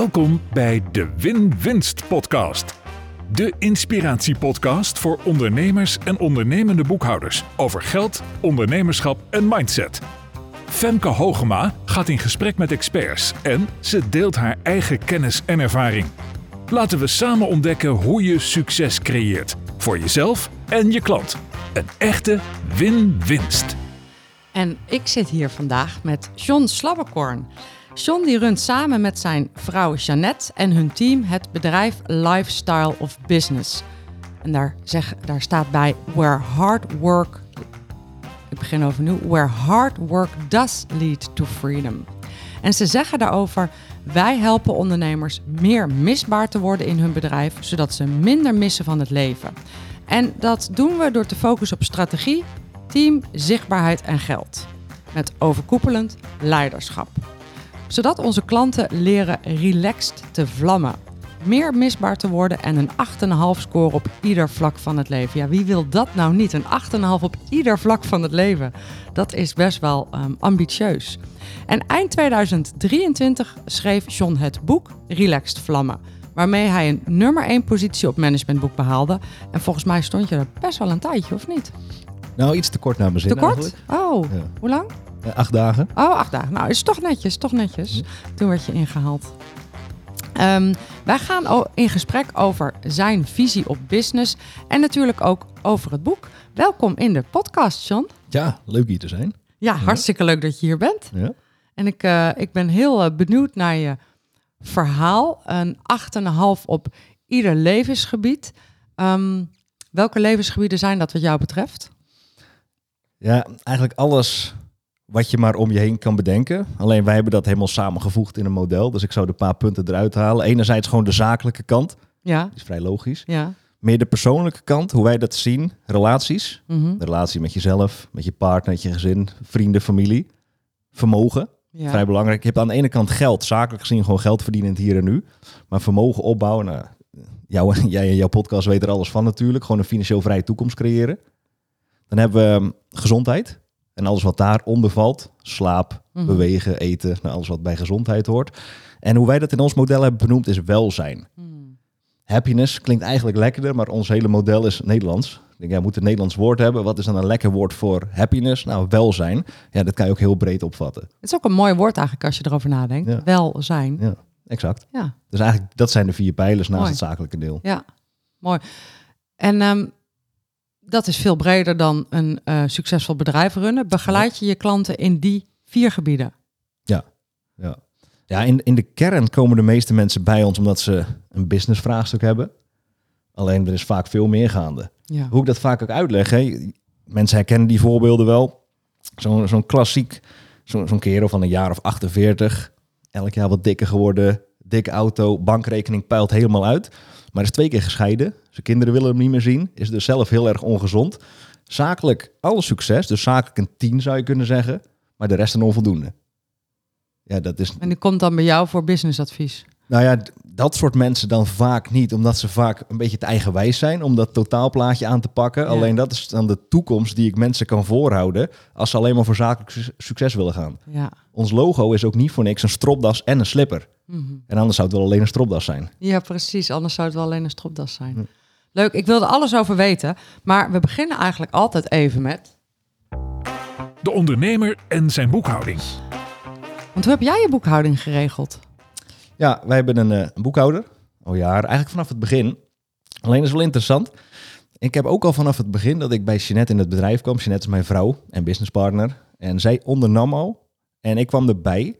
Welkom bij de Win-Winst Podcast. De inspiratiepodcast voor ondernemers en ondernemende boekhouders over geld, ondernemerschap en mindset. Femke Hogema gaat in gesprek met experts en ze deelt haar eigen kennis en ervaring. Laten we samen ontdekken hoe je succes creëert voor jezelf en je klant. Een echte win-winst. En ik zit hier vandaag met John Slabbekorn. John die runt samen met zijn vrouw Jeannette en hun team het bedrijf Lifestyle of Business. En daar, zeg, daar staat bij where hard work. Ik begin overnieuw. Where hard work does lead to freedom. En ze zeggen daarover: wij helpen ondernemers meer misbaar te worden in hun bedrijf, zodat ze minder missen van het leven. En dat doen we door te focussen op strategie, team, zichtbaarheid en geld. Met overkoepelend leiderschap. Zodat onze klanten leren relaxed te vlammen. Meer misbaar te worden en een 8,5 score op ieder vlak van het leven. Ja, wie wil dat nou niet? Een 8,5 op ieder vlak van het leven. Dat is best wel um, ambitieus. En eind 2023 schreef John het boek Relaxed Vlammen. Waarmee hij een nummer 1 positie op managementboek behaalde. En volgens mij stond je er best wel een tijdje, of niet? Nou, iets te kort naar mijn zin Te kort? eigenlijk. Oh, Ja. hoe lang? Eh, acht dagen. Oh, acht dagen. Nou, is toch netjes, toch netjes. Toen werd je ingehaald. Ehm, wij gaan in gesprek over zijn visie op business en natuurlijk ook over het boek. Welkom in de podcast, John. Ja, leuk hier te zijn. Ja, hartstikke leuk dat je hier bent. Ja. En ik, eh, ik ben heel eh, benieuwd naar je verhaal. Een 8,5 op ieder levensgebied. Ehm, welke levensgebieden zijn dat wat jou betreft? ja, eigenlijk alles wat je maar om je heen kan bedenken. Alleen wij hebben dat helemaal samengevoegd in een model. Dus ik zou de paar punten eruit halen. Enerzijds gewoon de zakelijke kant. Ja, Die is vrij logisch. ja. Meer de persoonlijke kant, hoe wij dat zien. Relaties. mhm, De relatie met jezelf, met je partner, met je gezin, vrienden, familie. Vermogen. ja. Vrij belangrijk. Je hebt aan de ene kant geld, zakelijk gezien gewoon geld verdienen hier en nu. Maar vermogen opbouwen, nou, jou, jij en jouw podcast weten er alles van natuurlijk. Gewoon een financieel vrije toekomst creëren. Dan hebben we um, gezondheid en alles wat daaronder valt. Slaap, Mhm. bewegen, eten, nou, alles wat bij gezondheid hoort. En hoe wij dat in ons model hebben benoemd is welzijn. Hmm. Happiness klinkt eigenlijk lekkerder, maar ons hele model is Nederlands. Ik denk, ja, we moeten een Nederlands woord hebben. Wat is dan een lekker woord voor happiness? Nou, welzijn. Ja, dat kan je ook heel breed opvatten. Het is ook een mooi woord eigenlijk als je erover nadenkt. Ja. Welzijn. Ja, exact. Ja, Dus eigenlijk, dat zijn de vier pijlers naast Mooi. het zakelijke deel. ja. Mooi. En ehm, dat is veel breder dan een eh, succesvol bedrijf runnen. Begeleid je je klanten in die vier gebieden? Ja, ja in, in de kern komen de meeste mensen bij ons omdat ze een business vraagstuk hebben. Alleen er is vaak veel meer gaande. Ja. Hoe ik dat vaak ook uitleg, hè? mensen herkennen die voorbeelden wel. Zo'n zo'n klassiek, zo- zo'n kerel van een jaar of 48, elk jaar wat dikker geworden, dikke auto, bankrekening peilt helemaal uit. Maar is twee keer gescheiden, zijn kinderen willen hem niet meer zien, is dus zelf heel erg ongezond. Zakelijk alle succes, dus zakelijk een 10 zou je kunnen zeggen, maar de rest een onvoldoende. Ja, dat is En die komt dan bij jou voor businessadvies. nou ja, dat soort mensen dan vaak niet, omdat ze vaak een beetje te eigenwijs zijn om dat totaalplaatje aan te pakken. Ja. Alleen dat is dan de toekomst die ik mensen kan voorhouden als ze alleen maar voor zakelijk su- succes willen gaan. Ja. Ons logo is ook niet voor niks een stropdas en een slipper. Mhm. En anders zou het wel alleen een stropdas zijn. Ja, precies. Anders zou het wel alleen een stropdas zijn. Hm. Leuk, ik wilde alles over weten. Maar we beginnen eigenlijk altijd even met... De ondernemer en zijn boekhouding. Want hoe heb jij je boekhouding geregeld? Ja, wij hebben een, eh, een boekhouder. Al jaren, eigenlijk vanaf het begin. Alleen is wel interessant. Ik heb ook al vanaf het begin dat ik bij Jeanette in het bedrijf kwam. Jeanette is mijn vrouw en businesspartner. En zij ondernam al. En ik kwam erbij.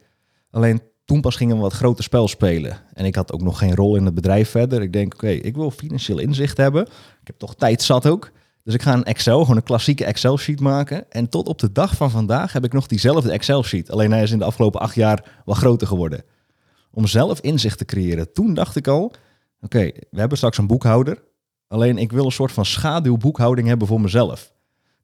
Alleen toen pas gingen we wat groter spel spelen. En ik had ook nog geen rol in het bedrijf verder. Ik denk, oké, ik wil financieel inzicht hebben. Ik heb toch tijd zat ook. Dus ik ga een Excel, gewoon een klassieke Excel-sheet maken. En tot op de dag van vandaag heb ik nog diezelfde Excel-sheet. Alleen hij is in de afgelopen acht jaar wat groter geworden om zelf inzicht te creëren. Toen dacht ik al, oké, we hebben straks een boekhouder. Alleen ik wil een soort van schaduwboekhouding hebben voor mezelf.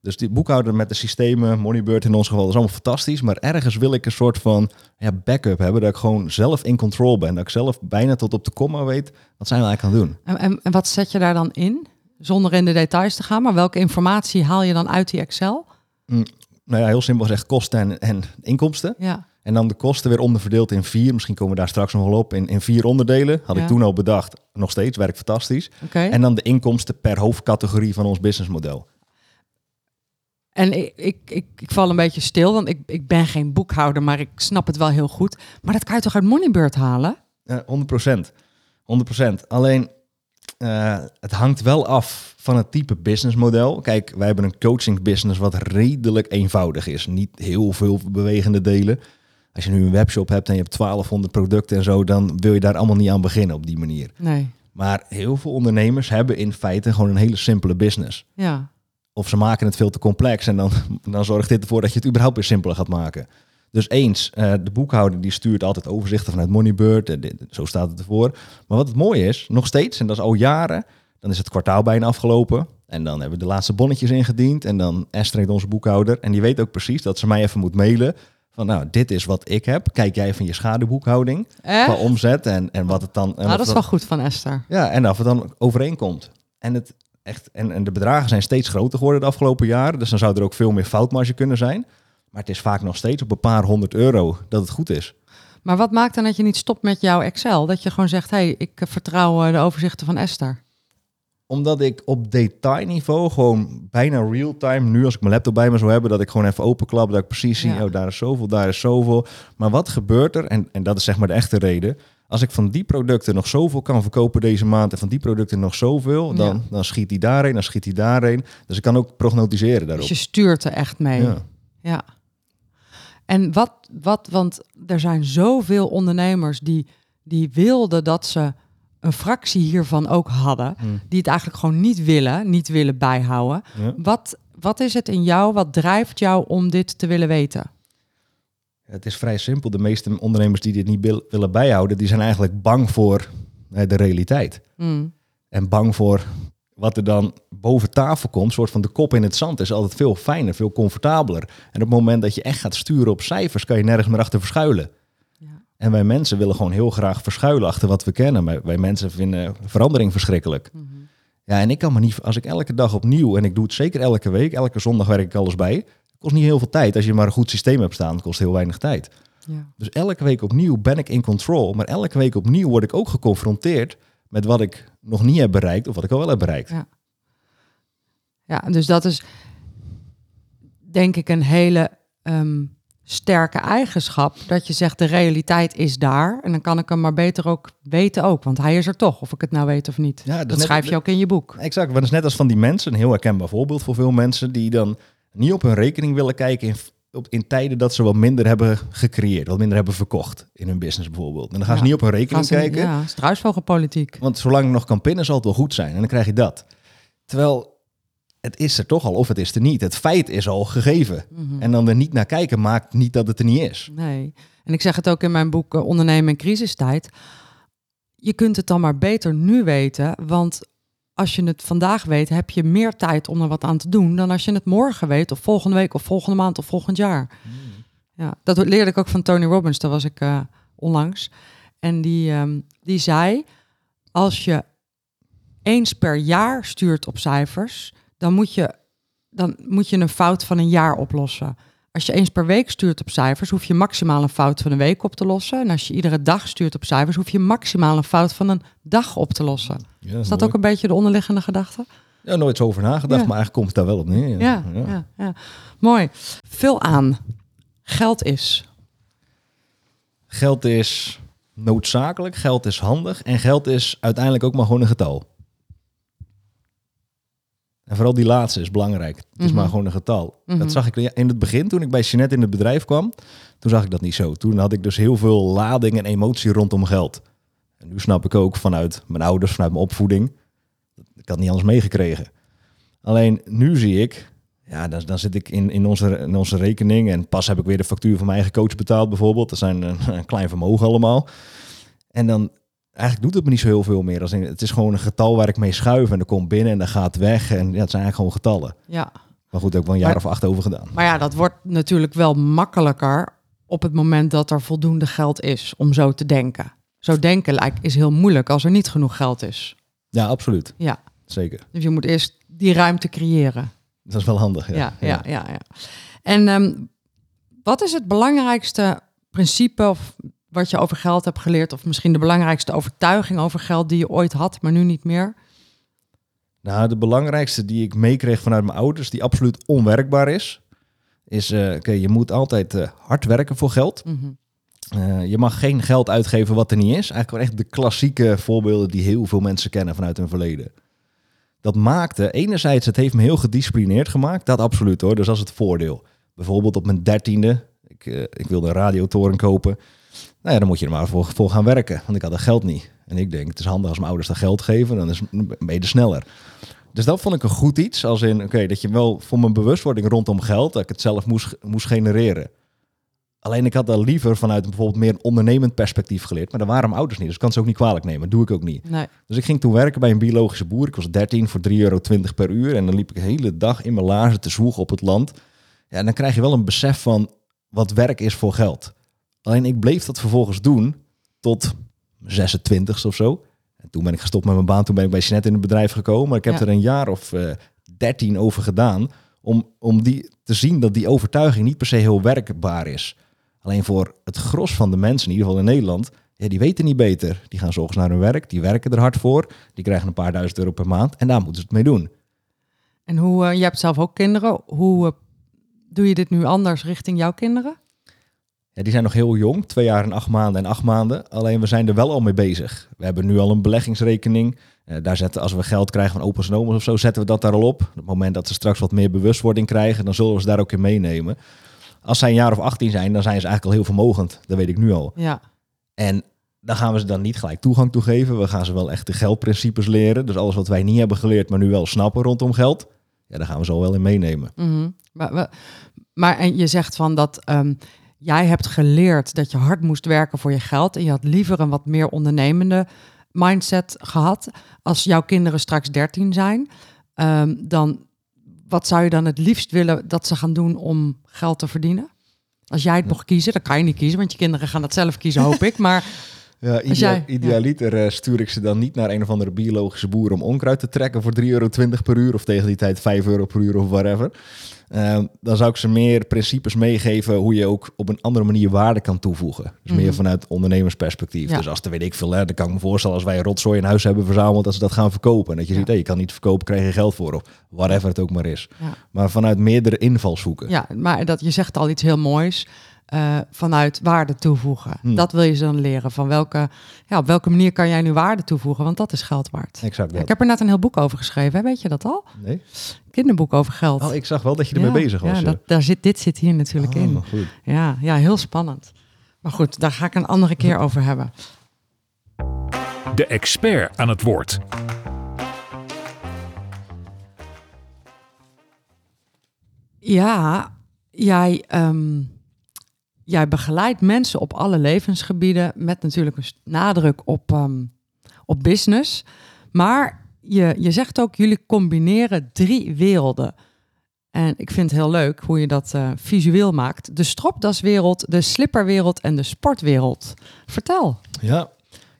Dus die boekhouder met de systemen, Moneybird in ons geval, dat is allemaal fantastisch. Maar ergens wil ik een soort van ja, backup hebben, dat ik gewoon zelf in control ben. Dat ik zelf bijna tot op de komma weet, wat zijn we eigenlijk aan het doen. En, en, en wat zet je daar dan in? Zonder in de details te gaan, maar welke informatie haal je dan uit die Excel? Nou ja, heel simpel gezegd, kosten en, en inkomsten. Ja, En dan de kosten weer onderverdeeld in vier. Misschien komen we daar straks nog wel op. In, in vier onderdelen. Had Ja. ik toen al bedacht. Nog steeds, werkt fantastisch. En dan de inkomsten per hoofdcategorie van ons businessmodel. En ik, ik, ik, ik val een beetje stil, want ik, ik ben geen boekhouder, maar ik snap het wel heel goed. Maar dat kan je toch uit Moneybird halen? Eh 100%. 100%. Alleen, eh, het hangt wel af van het type businessmodel. Kijk, wij hebben een coaching business wat redelijk eenvoudig is. Niet heel veel bewegende delen. Als je nu een webshop hebt en je hebt 1200 producten en zo, dan wil je daar allemaal niet aan beginnen op die manier. Nee. Maar heel veel ondernemers hebben in feite gewoon een hele simpele business. Ja. Of ze maken het veel te complex en dan, dan zorgt dit ervoor dat je het überhaupt weer simpeler gaat maken. Dus eens, eh, de boekhouder die stuurt altijd overzichten vanuit Moneybird. en dit- zo staat het ervoor. Maar wat het mooie is, nog steeds, en dat is al jaren, dan is het kwartaal bijna afgelopen. En dan hebben we de laatste bonnetjes ingediend. En dan Esther onze boekhouder. En die weet ook precies dat ze mij even moet mailen. Van nou, dit is wat ik heb. Kijk jij van je schaduwboekhouding. Eh? Qua omzet en, en wat het dan... Nou, dat is wel goed van Esther. ja, en of het dan overeenkomt. En, het echt, en, en de bedragen zijn steeds groter geworden de afgelopen jaren. Dus dan zou er ook veel meer foutmarge kunnen zijn. Maar het is vaak nog steeds op een paar honderd euro dat het goed is. Maar wat maakt dan dat je niet stopt met jouw Excel? Dat je gewoon zegt, hé, hey, ik vertrouw eh, de overzichten van Esther. Omdat ik op detailniveau gewoon bijna real-time, nu als ik mijn laptop bij me zou hebben, dat ik gewoon even openklap, dat ik precies zie, Ja. oh, daar is zoveel, daar is zoveel. Maar wat gebeurt er, en, en dat is zeg maar de echte reden, als ik van die producten nog zoveel kan verkopen deze maand en van die producten nog zoveel, dan, Ja. dan schiet die daarheen, dan schiet die daarheen. Dus ik kan ook prognosticeren daarop. Dus je stuurt er echt mee. Ja. Ja. En wat, wat, want er zijn zoveel ondernemers die, die wilden dat ze een fractie hiervan ook hadden, Hmm. die het eigenlijk gewoon niet willen, niet willen bijhouden. Ja. Wat, wat is het in jou, wat drijft jou om dit te willen weten? Het is vrij simpel. De meeste ondernemers die dit niet wil- willen bijhouden, die zijn eigenlijk bang voor eh, de realiteit. Hmm. En bang voor wat er dan boven tafel komt. Een soort van de kop in het zand is altijd veel fijner, veel comfortabeler. En op het moment dat je echt gaat sturen op cijfers, kan je nergens meer achter verschuilen. En wij mensen willen gewoon heel graag verschuilen achter wat we kennen. Maar wij mensen vinden verandering verschrikkelijk. Mhm. Ja, en ik kan me niet, als ik elke dag opnieuw, en ik doe het zeker elke week, elke zondag werk ik alles bij. Het kost niet heel veel tijd. Als je maar een goed systeem hebt staan, het kost heel weinig tijd. Ja. Dus elke week opnieuw ben ik in control. Maar elke week opnieuw word ik ook geconfronteerd met wat ik nog niet heb bereikt of wat ik al wel heb bereikt. Ja. ja, dus dat is denk ik een hele ehm, sterke eigenschap. Dat je zegt, de realiteit is daar. En dan kan ik hem maar beter ook weten ook. Want hij is er toch, of ik het nou weet of niet. Ja, dat schrijf je ook in je boek. Exact, want dat is net als van die mensen, een heel herkenbaar voorbeeld voor veel mensen, die dan niet op hun rekening willen kijken in, op, in tijden dat ze wat minder hebben gecreëerd, wat minder hebben verkocht in hun business bijvoorbeeld. En dan gaan ze Ja. niet op hun rekening ze kijken, Ja, struisvogelpolitiek. want zolang het nog kan pinnen zal het wel goed zijn en dan krijg je dat. Terwijl het is er toch al of het is er niet. Het feit is al gegeven. Mhm. En dan er niet naar kijken maakt niet dat het er niet is. Nee. En ik zeg het ook in mijn boek eh, Ondernemen in crisistijd. Je kunt het dan maar beter nu weten, want als je het vandaag weet, heb je meer tijd om er wat aan te doen dan als je het morgen weet, of volgende week, of volgende maand, of volgend jaar. Ja, dat leerde ik ook van Tony Robbins, daar was ik eh, onlangs. En die, ehm, die zei, als je eens per jaar stuurt op cijfers, dan moet je, dan moet je een fout van een jaar oplossen. Als je eens per week stuurt op cijfers, hoef je maximaal een fout van een week op te lossen. En als je iedere dag stuurt op cijfers, hoef je maximaal een fout van een dag op te lossen. Ja, Is dat ook een beetje de onderliggende gedachte? Ja, nooit zo over nagedacht, Ja. maar eigenlijk komt het daar wel op neer. Ja, ja. ja, Mooi. Vul aan. Geld is. Geld is noodzakelijk, geld is handig en geld is uiteindelijk ook maar gewoon een getal. En vooral die laatste is belangrijk. Het is Mhm. maar gewoon een getal. Mhm. Dat zag ik in het begin, toen ik bij Jeanette in het bedrijf kwam. Toen zag ik dat niet zo. Toen had ik dus heel veel lading en emotie rondom geld. En nu snap ik ook vanuit mijn ouders, vanuit mijn opvoeding. Ik had niet anders meegekregen. Alleen nu zie ik, ja, dan, dan zit ik in, in, onze, in onze rekening. En pas heb ik weer de factuur van mijn eigen coach betaald bijvoorbeeld. Dat zijn een, een klein vermogen allemaal. En dan, eigenlijk doet het me niet zo heel veel meer. Als in, het is gewoon een getal waar ik mee schuif. En dat komt binnen en dat gaat weg. En ja, het zijn eigenlijk gewoon getallen. Ja. Maar goed, ook wel een jaar Maar- of acht over gedaan. Maar ja, dat wordt natuurlijk wel makkelijker op het moment dat er voldoende geld is om zo te denken. Zo denken lijkt is heel moeilijk als er niet genoeg geld is. Ja, absoluut. Ja, Zeker. dus je moet eerst die ruimte creëren. Dat is wel handig. Ja, Ja, ja, ja. ja, En ehm, wat is het belangrijkste principe of wat je over geld hebt geleerd, of misschien de belangrijkste overtuiging over geld die je ooit had, maar nu niet meer? Nou, de belangrijkste die ik meekreeg vanuit mijn ouders, die absoluut onwerkbaar is, is: uh, oké, je moet altijd uh, hard werken voor geld. Mhm. Uh, je mag geen geld uitgeven wat er niet is. Eigenlijk wel echt de klassieke voorbeelden die heel veel mensen kennen vanuit hun verleden. Dat maakte, enerzijds, het heeft me heel gedisciplineerd gemaakt. Dat absoluut hoor, dus dat is het voordeel. Bijvoorbeeld op mijn dertiende, ik, ik wilde een radiotoren kopen. Nou ja, dan moet je er maar voor, voor gaan werken, want ik had dat geld niet. En ik denk, het is handig als mijn ouders dat geld geven, dan is, ben je er sneller. Dus dat vond ik een goed iets, als in, oké, dat je wel voor mijn bewustwording rondom geld, dat ik het zelf moest, moest genereren. Alleen ik had dat liever vanuit bijvoorbeeld meer een ondernemend perspectief geleerd. Maar daar waren mijn ouders niet, dus ik kan ze ook niet kwalijk nemen. Dat doe ik ook niet. Nee. Dus ik ging toen werken bij een biologische boer. Ik was 13 voor 3,20 euro per uur. En dan liep ik de hele dag in mijn laarzen te zwoegen op het land. Ja, en dan krijg je wel een besef van wat werk is voor geld. Alleen ik bleef dat vervolgens doen tot 26 of zo. En toen ben ik gestopt met mijn baan. Toen ben ik bij Sinet in het bedrijf gekomen. Maar ik heb Ja. er een jaar of uh, 13 over gedaan. Om, om die, te zien dat die overtuiging niet per se heel werkbaar is. Alleen voor het gros van de mensen, in ieder geval in Nederland, ja, die weten niet beter. Die gaan zorgens naar hun werk, die werken er hard voor, die krijgen een paar duizend euro per maand en daar moeten ze het mee doen. En hoe, uh, je hebt zelf ook kinderen. Hoe uh, doe je dit nu anders richting jouw kinderen? Ja, die zijn nog heel jong, twee jaar en acht maanden en acht maanden. Alleen we zijn er wel al mee bezig. We hebben nu al een beleggingsrekening. Uh, daar zetten, als we geld krijgen van opa's en oma's of zo, zetten we dat daar al op. Op het moment dat ze straks wat meer bewustwording krijgen, dan zullen we ze daar ook in meenemen. Als zij een jaar of 18 zijn, dan zijn ze eigenlijk al heel vermogend. Dat weet ik nu al. Ja. En dan gaan we ze dan niet gelijk toegang toe geven. We gaan ze wel echt de geldprincipes leren. Dus alles wat wij niet hebben geleerd, maar nu wel snappen rondom geld. Ja, daar gaan we zo wel in meenemen. Mm -hmm. maar, maar, maar, en je zegt van dat um, jij hebt geleerd dat je hard moest werken voor je geld. En je had liever een wat meer ondernemende mindset gehad. Als jouw kinderen straks 13 zijn, um, dan wat zou je dan het liefst willen dat ze gaan doen om geld te verdienen? Als jij het ja. mocht kiezen, dan kan je niet kiezen, want je kinderen gaan dat zelf kiezen, hoop ik. Maar ja, idea jij, idealiter ja. uh, stuur ik ze dan niet naar een of andere biologische boer om onkruid te trekken voor 3,20 euro per uur of tegen die tijd 5 euro per uur of whatever. Uh, dan zou ik ze meer principes meegeven hoe je ook op een andere manier waarde kan toevoegen. Dus mm -hmm. meer vanuit ondernemersperspectief. Ja. Dus als er weet ik veel, hè, dan kan ik me voorstellen als wij een rotzooi in huis hebben verzameld, dat ze dat gaan verkopen. En dat je ja. ziet, hey, je kan niet verkopen, krijg je geld voor. Of whatever het ook maar is. Ja. Maar vanuit meerdere invalshoeken. Ja, maar dat, je zegt al iets heel moois. Uh, vanuit waarde toevoegen. Hmm. Dat wil je ze dan leren. Van welke, ja, op welke manier kan jij nu waarde toevoegen? Want dat is geld waard. Exact. Ja, ik heb er net een heel boek over geschreven. Hè? Weet je dat al? Nee. Kinderboek over geld. Oh, ik zag wel dat je ermee ja, bezig was. Ja, dat, daar zit, dit zit hier natuurlijk oh, in. Goed. Ja, ja, heel spannend. Maar goed, daar ga ik een andere keer over hebben. De expert aan het woord. Ja, jij, um, jij begeleidt mensen op alle levensgebieden met natuurlijk een nadruk op, um, op business. Maar je, je zegt ook, jullie combineren drie werelden. En ik vind het heel leuk hoe je dat uh, visueel maakt. De stropdaswereld, de slipperwereld en de sportwereld. Vertel. Ja.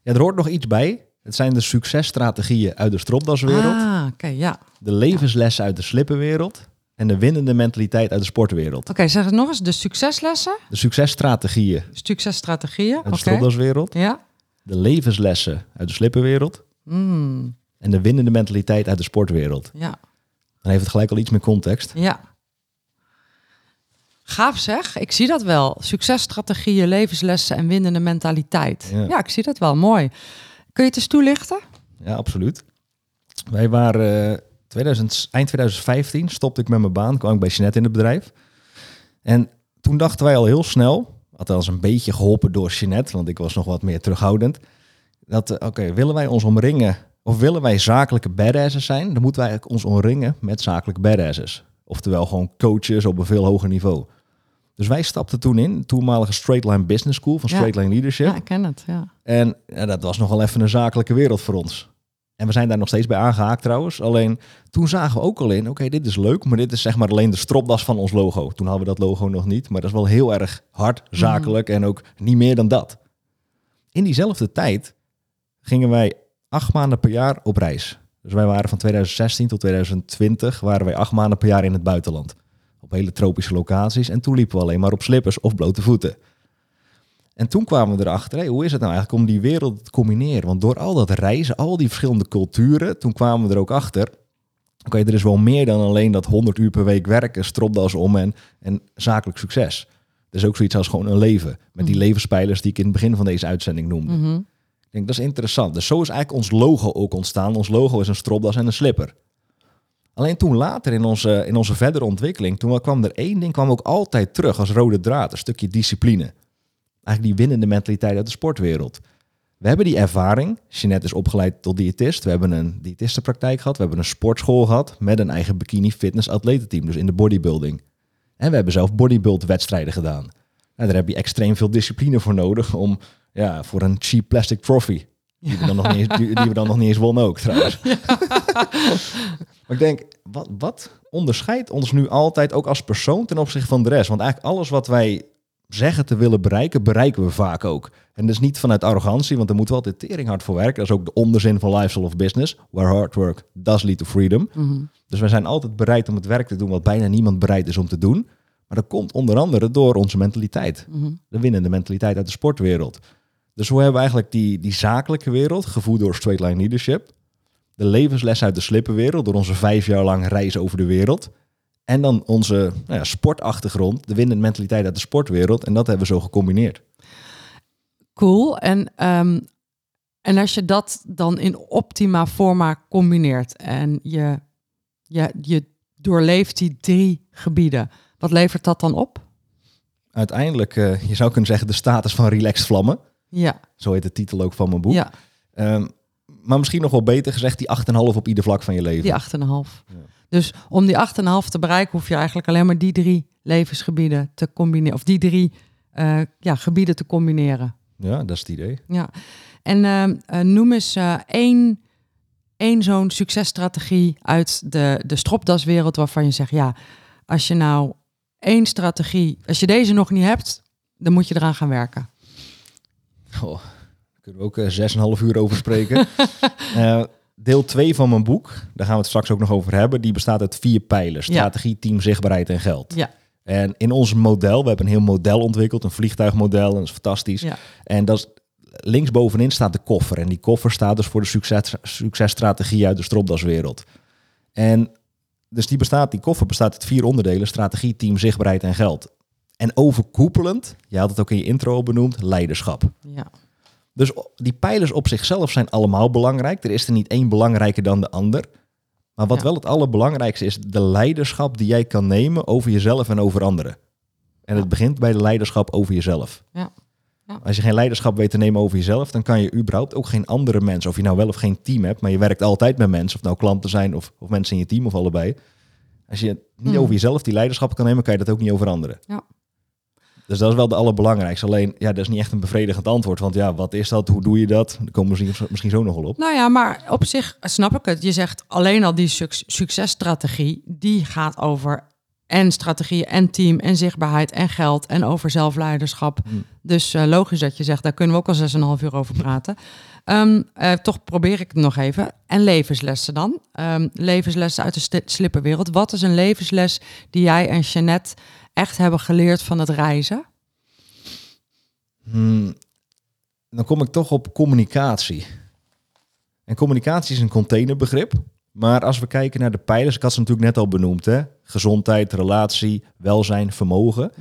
ja, er hoort nog iets bij. Het zijn de successtrategieën uit de stropdaswereld. Ah, oké, okay, ja. De levenslessen uit de slippenwereld. En de winnende mentaliteit uit de sportwereld. Oké, okay, zeg het nog eens. De succeslessen? De successtrategieën. Successtrategieën, Uit de okay. stropdaswereld. Ja. De levenslessen uit de slippenwereld. Mm. En de winnende mentaliteit uit de sportwereld. Ja. Dan heeft het gelijk al iets meer context. Ja. Gaaf zeg, ik zie dat wel. Successtrategieën, levenslessen en winnende mentaliteit. Ja, ja ik zie dat wel. Mooi. Kun je het eens toelichten? Ja, absoluut. Wij waren... Uh, 2000, eind 2015 stopte ik met mijn baan, kwam ik bij Jeanette in het bedrijf. En toen dachten wij al heel snel, althans een beetje geholpen door Jeanette, want ik was nog wat meer terughoudend, dat, uh, oké, okay, willen wij ons omringen, of willen wij zakelijke badasses zijn, dan moeten wij eigenlijk ons omringen met zakelijke badasses. Oftewel gewoon coaches op een veel hoger niveau. Dus wij stapten toen in, toenmalige Straight Line Business School van Straight Line Leadership. Ja, ik ken het, ja. En ja, dat was nogal even een zakelijke wereld voor ons. En we zijn daar nog steeds bij aangehaakt trouwens. Alleen toen zagen we ook al in, oké, okay, dit is leuk, maar dit is zeg maar alleen de stropdas van ons logo. Toen hadden we dat logo nog niet, maar dat is wel heel erg hard, zakelijk mm. en ook niet meer dan dat. In diezelfde tijd gingen wij acht maanden per jaar op reis. Dus wij waren van 2016 tot 2020 waren wij acht maanden per jaar in het buitenland. Op hele tropische locaties. En toen liepen we alleen maar op slippers of blote voeten. En toen kwamen we erachter, hey, hoe is het nou eigenlijk om die wereld te combineren? Want door al dat reizen, al die verschillende culturen, toen kwamen we er ook achter. Oké, er is wel meer dan alleen dat 100 uur per week werken, stropdas om en, en zakelijk succes. Er is ook zoiets als gewoon een leven. Met die Mhm. levenspijlers die ik in het begin van deze uitzending noemde. Mhm. Ik denk, dat is interessant. Dus zo is eigenlijk ons logo ook ontstaan. Ons logo is een stropdas en een slipper. Alleen toen later in onze, in onze verdere ontwikkeling, toen kwam er één ding kwam ook altijd terug als rode draad. Een stukje discipline. Eigenlijk die winnende mentaliteit uit de sportwereld. We hebben die ervaring. Jeanette is opgeleid tot diëtist. We hebben een diëtistenpraktijk gehad. We hebben een sportschool gehad met een eigen bikini fitness atletenteam. Dus in de bodybuilding. En we hebben zelf bodybuild wedstrijden gedaan. Nou, daar heb je extreem veel discipline voor nodig om ja, voor een cheap plastic trophy. Die we dan nog niet eens, die, die we dan nog niet eens wonnen ook trouwens. maar ik denk, wat, wat onderscheidt ons nu altijd ook als persoon ten opzichte van de rest? Want eigenlijk alles wat wij zeggen te willen bereiken, bereiken we vaak ook. En dat is niet vanuit arrogantie, want daar moeten we altijd tering hard voor werken. Dat is ook de onderzin van lifestyle of business, where hard work does lead to freedom. Mhm. Dus wij zijn altijd bereid om het werk te doen wat bijna niemand bereid is om te doen. Maar dat komt onder andere door onze mentaliteit. Mhm. De winnende mentaliteit uit de sportwereld. Dus hoe hebben we eigenlijk die, die zakelijke wereld, gevoed door straight line leadership. De levensles uit de slippenwereld, door onze vijf jaar lang reizen over de wereld. En dan onze nou ja, sportachtergrond, de winnende mentaliteit uit de sportwereld. En dat hebben we zo gecombineerd. Cool. En, ehm, en als je dat dan in optima forma combineert en je, je, je doorleeft die drie gebieden, wat levert dat dan op? Uiteindelijk, eh, je zou kunnen zeggen, de status van relaxed vlammen. Ja, Zo heet de titel ook van mijn boek. ja Ehm, maar misschien nog wel beter gezegd, die 8,5 op ieder vlak van je leven. die 8,5. Ja. Dus om die 8,5 te bereiken, hoef je eigenlijk alleen maar die drie levensgebieden te combineren. Of die drie eh, ja, gebieden te combineren. Ja, dat is het idee. Ja. En ehm, eh, noem eens eh, één, één zo'n successtrategie uit de, de stropdaswereld waarvan je zegt, ja, als je nou één strategie, als je deze nog niet hebt, dan moet je eraan gaan werken. Goh, daar kunnen we ook eh, 6,5 uur over spreken. Deel 2 van mijn boek, daar gaan we het straks ook nog over hebben, die bestaat uit vier pijlers. Ja. Strategie, team, zichtbaarheid en geld. Ja. En in ons model, we hebben een heel model ontwikkeld, een vliegtuigmodel, en dat is fantastisch. Ja. En dat is, linksbovenin staat de koffer. En die koffer staat dus voor de succes, successtrategie uit de stropdaswereld. En dus die, bestaat, die koffer bestaat uit vier onderdelen. Strategie, team, zichtbaarheid en geld. En overkoepelend, je had het ook in je intro benoemd, leiderschap. Ja. Dus die pijlers op zichzelf zijn allemaal belangrijk. Er is er niet één belangrijker dan de ander. Maar wat Ja. wel het allerbelangrijkste is, de leiderschap die jij kan nemen over jezelf en over anderen. En Ja. het begint bij de leiderschap over jezelf. Ja. Ja. Als je geen leiderschap weet te nemen over jezelf, dan kan je überhaupt ook geen andere mensen, of je nou wel of geen team hebt, maar je werkt altijd met mensen, of nou klanten zijn of, of mensen in je team of allebei. Als je niet Hmm. over jezelf die leiderschap kan nemen, kan je dat ook niet over anderen. Ja. Dus dat is wel de allerbelangrijkste. Alleen, ja, dat is niet echt een bevredigend antwoord. Want ja, wat is dat? Hoe doe je dat? Daar komen we misschien, misschien zo nog wel op. Nou ja, maar op zich snap ik het. Je zegt alleen al die suc- successtrategie, die gaat over en strategie en team en zichtbaarheid en geld en over zelfleiderschap. Hmm. Dus eh, logisch dat je zegt, daar kunnen we ook al 6,5 uur over praten. Ehm, eh, toch probeer ik het nog even. En levenslessen dan? Ehm, levenslessen uit de slippenwereld. Wat is een levensles die jij en Jeannette echt hebben geleerd van het reizen? Hmm, dan kom ik toch op communicatie. En communicatie is een containerbegrip. Maar als we kijken naar de pijlers, ik had ze natuurlijk net al benoemd, hè? gezondheid, relatie, welzijn, vermogen.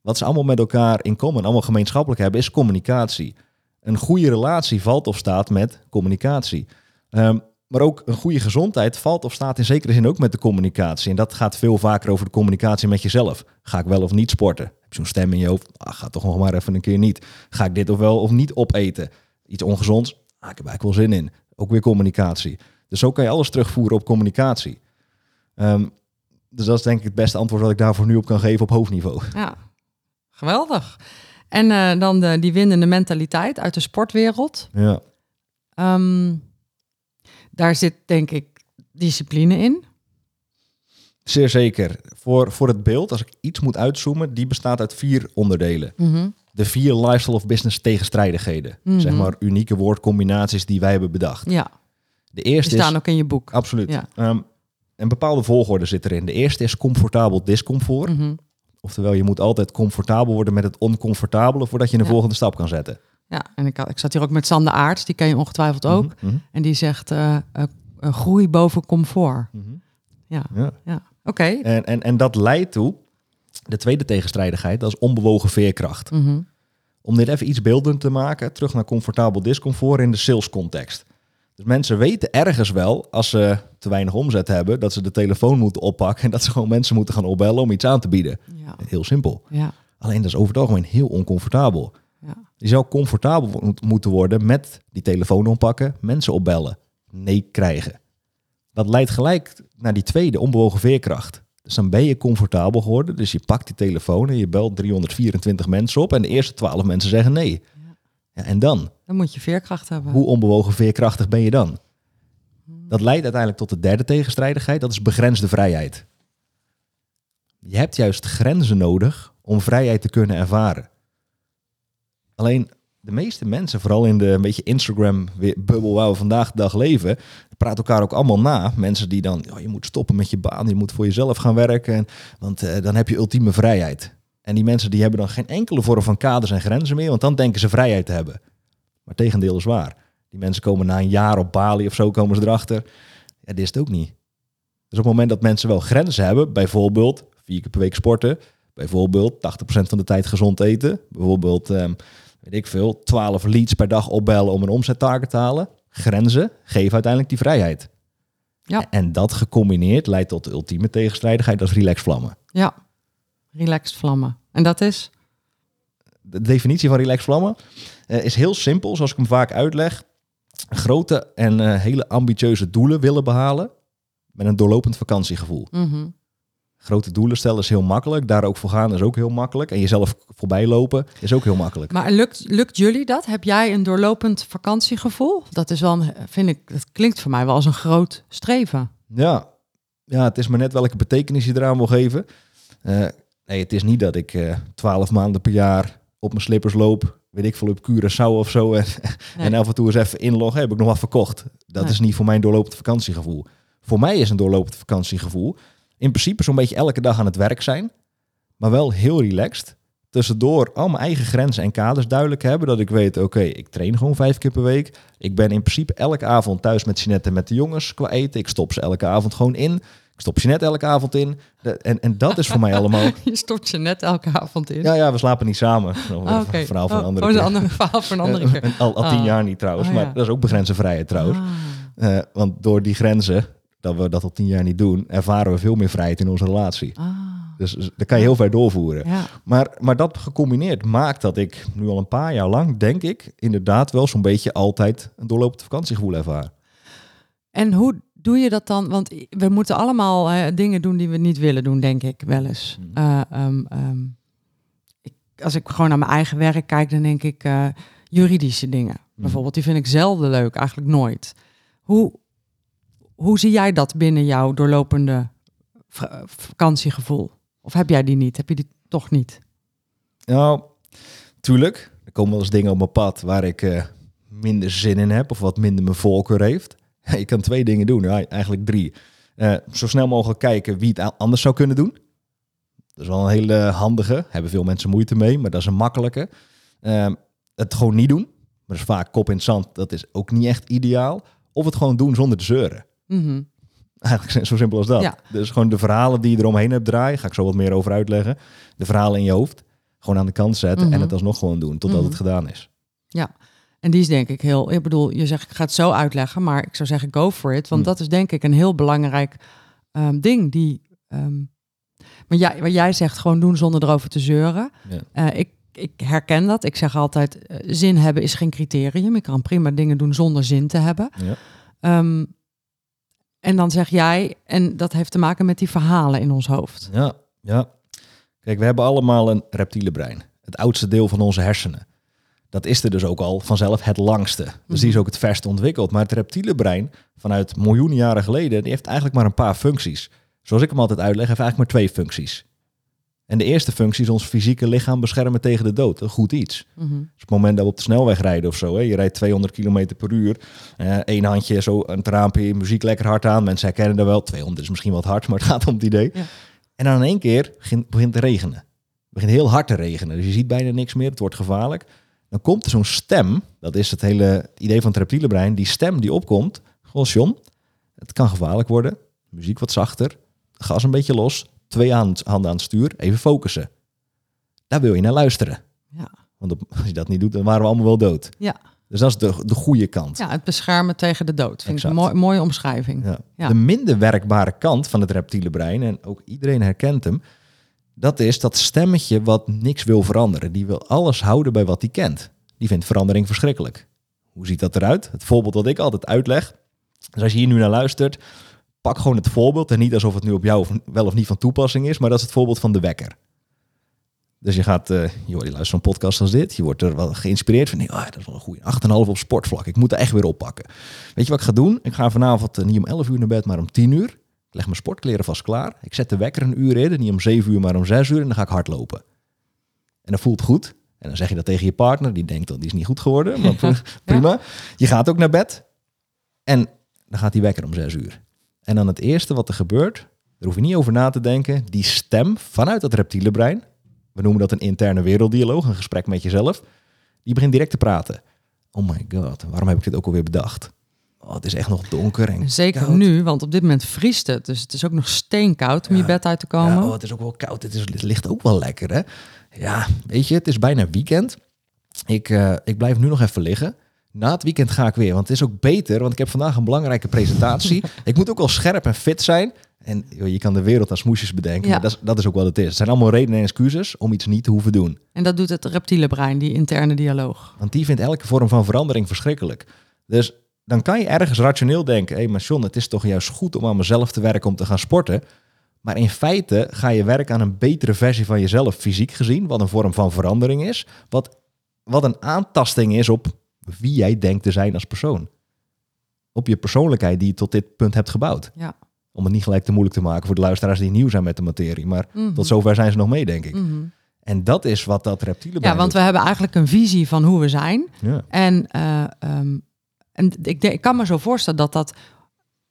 Wat ze allemaal met elkaar in common, allemaal gemeenschappelijk hebben, is communicatie. Een goede relatie valt of staat met communicatie. Ehm, maar ook een goede gezondheid valt of staat in zekere zin ook met de communicatie. En dat gaat veel vaker over de communicatie met jezelf. Ga ik wel of niet sporten? Heb je zo'n stem in je hoofd? Ah, ga toch nog maar even een keer niet. Ga ik dit of wel of niet opeten? Iets ongezonds? Ah, ik heb eigenlijk wel zin in. Ook weer communicatie. Dus zo kan je alles terugvoeren op communicatie. Ehm, dus dat is denk ik het beste antwoord dat ik daarvoor nu op kan geven op hoofdniveau. Ja, geweldig. En eh, dan de, die winnende mentaliteit uit de sportwereld. Ja. Ehm, daar zit denk ik discipline in. Zeer zeker. Voor, voor het beeld, als ik iets moet uitzoomen, die bestaat uit vier onderdelen. De vier lifestyle of business tegenstrijdigheden. Mhm. Zeg maar unieke woordcombinaties die wij hebben bedacht. Ja, De die eerste staan is... ook in je boek. Absoluut. Ja. Ehm, een bepaalde volgorde zit erin. De eerste is comfortabel discomfort. Mhm. Oftewel, je moet altijd comfortabel worden met het oncomfortabele voordat je een Ja. volgende stap kan zetten. Ja, en ik, ik zat hier ook met Sander Aarts, die ken je ongetwijfeld ook. Mhm, mhm, En die zegt eh, eh, eh, groei boven comfort. mhm. Ja, Ja. ja. oké. En, en, en dat leidt toe, de tweede tegenstrijdigheid, dat is onbewogen veerkracht. Mhm. Om dit even iets beeldend te maken, terug naar comfortabel discomfort in de salescontext. Dus mensen weten ergens wel, als ze te weinig omzet hebben, dat ze de telefoon moeten oppakken en dat ze gewoon mensen moeten gaan opbellen om iets aan te bieden. Ja, Heel simpel. ja, Alleen dat is over het algemeen heel oncomfortabel. Je zou comfortabel moeten worden met die telefoon oppakken, mensen opbellen, nee krijgen. Dat leidt gelijk naar die tweede onbewogen veerkracht. Dus dan ben je comfortabel geworden. Dus je pakt die telefoon en je belt 324 mensen op en de eerste 12 mensen zeggen nee. Ja, en dan? Dan moet je veerkracht hebben. Hoe onbewogen veerkrachtig ben je dan? Dat leidt uiteindelijk tot de derde tegenstrijdigheid, dat is begrensde vrijheid. Je hebt juist grenzen nodig om vrijheid te kunnen ervaren. Alleen de meeste mensen, vooral in de een beetje Instagram-bubbel waar we vandaag de dag leven, praten elkaar ook allemaal na. Mensen die dan, "Oh, je moet stoppen met je baan, je moet voor jezelf gaan werken, en, want eh, dan heb je ultieme vrijheid. En die mensen die hebben dan geen enkele vorm van kaders en grenzen meer, want dan denken ze vrijheid te hebben. Maar tegendeel is waar. Die mensen komen na een jaar op Bali of zo, komen ze erachter. Ja, dit is het ook niet. Dus op het moment dat mensen wel grenzen hebben, bijvoorbeeld vier keer per week sporten, bijvoorbeeld 80% van de tijd gezond eten, bijvoorbeeld, ehm, weet ik veel, 12 leads per dag opbellen om een omzettarget te halen. Grenzen geven uiteindelijk die vrijheid. Ja. En dat gecombineerd leidt tot de ultieme tegenstrijdigheid, dat is relax vlammen. Ja, relaxed vlammen. En dat is? De definitie van relax vlammen eh, is heel simpel, zoals ik hem vaak uitleg. Grote en eh, hele ambitieuze doelen willen behalen met een doorlopend vakantiegevoel. Mhm. Grote doelen stellen is heel makkelijk. Daar ook voor gaan is ook heel makkelijk. En jezelf voorbij lopen is ook heel makkelijk. Maar lukt, lukt jullie dat? Heb jij een doorlopend vakantiegevoel? Dat is wel, een, vind ik, dat klinkt voor mij wel als een groot streven. Ja. ja, het is maar net welke betekenis je eraan wil geven. Eh, nee, het is niet dat ik eh, twaalf maanden per jaar op mijn slippers loop. Weet ik veel, op Curaçao of zo. En, Nee. en af en toe eens even inloggen. Heb ik nog wat verkocht. Dat Nee. is niet voor mijn doorlopend vakantiegevoel. Voor mij is een doorlopend vakantiegevoel in principe zo'n beetje elke dag aan het werk zijn. Maar wel heel relaxed. Tussendoor al mijn eigen grenzen en kaders duidelijk hebben. Dat ik weet, oké, ik train gewoon vijf keer per week. Ik ben in principe elke avond thuis met Jeanette en met de jongens qua eten. Ik stop ze elke avond gewoon in. Ik stop Jeanette elke avond in. De- en, en dat is voor mij allemaal... Je stopt je net elke avond in. Ja, ja, we slapen niet samen. Nog Ah, een oké. verhaal van een Oh, andere oh, keer. een ander verhaal voor een andere keer. Al, al tien Ah. jaar niet trouwens. Oh, Maar dat is ook begrensde vrijheid trouwens. Ah. Eh, want door die grenzen, dat we dat al tien jaar niet doen, ervaren we veel meer vrijheid in onze relatie. Ah, Dus, dus dat kan je heel ver doorvoeren. ja. Maar, maar dat gecombineerd maakt dat ik nu al een paar jaar lang, denk ik, inderdaad wel zo'n beetje altijd een doorlopend vakantiegevoel ervaar. En hoe doe je dat dan? Want we moeten allemaal eh, dingen doen die we niet willen doen, denk ik wel eens. Mhm. Eh, ehm, ehm, ik, als ik gewoon naar mijn eigen werk kijk, dan denk ik eh, juridische dingen. Bijvoorbeeld, die vind ik zelden leuk, eigenlijk nooit. Hoe, hoe zie jij dat binnen jouw doorlopende vakantiegevoel? Of heb jij die niet? Heb je die toch niet? Nou, tuurlijk, er komen wel eens dingen op mijn pad waar ik eh, minder zin in heb of wat minder mijn voorkeur heeft. Je kan twee dingen doen, eigenlijk drie. Eh, zo snel mogelijk kijken wie het anders zou kunnen doen. Dat is wel een hele handige. Hebben veel mensen moeite mee, maar dat is een makkelijke. Ehm, het gewoon niet doen. Maar dat is vaak kop in het zand. Dat is ook niet echt ideaal. Of het gewoon doen zonder te zeuren. Mhm. Eigenlijk zo simpel als dat. Ja. Dus gewoon de verhalen die je eromheen hebt draaien, ga ik zo wat meer over uitleggen. De verhalen in je hoofd, gewoon aan de kant zetten Mhm. en het alsnog gewoon doen totdat Mhm. het gedaan is. En die is denk ik heel. Ik bedoel, je zegt ik ga het zo uitleggen, maar ik zou zeggen go for it, want Hm. dat is denk ik een heel belangrijk ehm, ding. Die, ehm, maar jij, wat jij zegt, gewoon doen zonder erover te zeuren. Ja. Eh, ik, ik herken dat. Ik zeg altijd, eh, zin hebben is geen criterium. Je kan prima dingen doen zonder zin te hebben. Ja. Ehm, en dan zeg jij, en dat heeft te maken met die verhalen in ons hoofd. Ja, ja. Kijk, we hebben allemaal een reptiele brein. Het oudste deel van onze hersenen. Dat is er dus ook al vanzelf het langste. Dus die is Mhm. ook het verst ontwikkeld. Maar het reptiele brein, vanuit miljoenen jaren geleden, die heeft eigenlijk maar een paar functies. Zoals ik hem altijd uitleg, heeft eigenlijk maar twee functies. En de eerste functie is ons fysieke lichaam beschermen tegen de dood. Een goed iets. Mhm. Dus op het moment dat we op de snelweg rijden of zo, hè, je rijdt 200 km per uur, eh één handje zo aan het raampje, muziek lekker hard aan. Mensen herkennen dat wel. 200 is misschien wat hard, maar het gaat om het idee. Ja. En dan in één keer begint, te regenen. begint heel hard te regenen. Dus je ziet bijna niks meer. Het wordt gevaarlijk. Dan komt er zo'n stem. Dat is het hele idee van het reptiele brein. Die stem die opkomt. Goh, John, het kan gevaarlijk worden. Muziek wat zachter. Gas een beetje los. Twee hand- handen aan het stuur. Even focussen. Daar wil je naar luisteren. Ja. Want als je dat niet doet, dan waren we allemaal wel dood. Ja. Dus dat is de, de goede kant. ja, het beschermen tegen de dood. Vind ik een mooi, mooie omschrijving. Ja. Ja. De minder werkbare kant van het reptiele brein, en ook iedereen herkent hem, dat is dat stemmetje wat niks wil veranderen. Die wil alles houden bij wat hij kent. Die vindt verandering verschrikkelijk. Hoe ziet dat eruit? Het voorbeeld dat ik altijd uitleg. Dus als je hier nu naar luistert, pak gewoon het voorbeeld. En niet alsof het nu op jou of- wel of niet van toepassing is, maar dat is het voorbeeld van de wekker. Dus je gaat, eh joh, je luistert zo'n podcast als dit. Je wordt er wel geïnspireerd van, nee, ah, dat is wel een goede 8,5 op sportvlak. Ik moet er echt weer oppakken. Weet je wat ik ga doen? Ik ga vanavond eh, niet om 11 uur naar bed, maar om 10 uur. Ik leg mijn sportkleren vast klaar. Ik zet de wekker een uur in, niet om 7 uur, maar om 6 uur. En dan ga ik hardlopen. En dat voelt goed. En dan zeg je dat tegen je partner. Die denkt dat die is niet goed geworden. Maar pri- prima. Je gaat ook naar bed. En dan gaat die wekker om 6 uur. En dan het eerste wat er gebeurt, daar hoef je niet over na te denken. Die stem vanuit dat reptiele brein. We noemen dat een interne werelddialoog, een gesprek met jezelf. Die begint direct te praten. Oh my god, waarom heb ik dit ook alweer bedacht? Oh, het is echt nog donker en Zeker koud. nu, want op dit moment vriest het. Dus het is ook nog steenkoud om Ja. je bed uit te komen. Ja, oh, het is ook wel koud. Het, is, het ligt ook wel lekker, hè? Ja, weet je, het is bijna weekend. Ik, eh, ik blijf nu nog even liggen. Na het weekend ga ik weer, want het is ook beter. Want ik heb vandaag een belangrijke presentatie. ik moet ook wel scherp en fit zijn. En joh, je kan de wereld aan smoesjes bedenken. Ja. Maar dat is, dat is ook wat het is. Het zijn allemaal redenen en excuses om iets niet te hoeven doen. En dat doet het reptiele brein, die interne dialoog. Want die vindt elke vorm van verandering verschrikkelijk. Dus dan kan je ergens rationeel denken... hé, hey, maar John, het is toch juist goed om aan mezelf te werken om te gaan sporten. Maar in feite ga je werken aan een betere versie van jezelf fysiek gezien... wat een vorm van verandering is. Wat, wat een aantasting is op wie jij denkt te zijn als persoon. Op je persoonlijkheid die je tot dit punt hebt gebouwd. Ja. Om het niet gelijk te moeilijk te maken voor de luisteraars die nieuw zijn met de materie. Maar Mhm. tot zover zijn ze nog mee, denk ik. Mhm. En dat is wat dat reptiele Ja, want we hebben eigenlijk een visie van hoe we zijn. Ja. En, eh, ehm, en ik, ik kan me zo voorstellen dat dat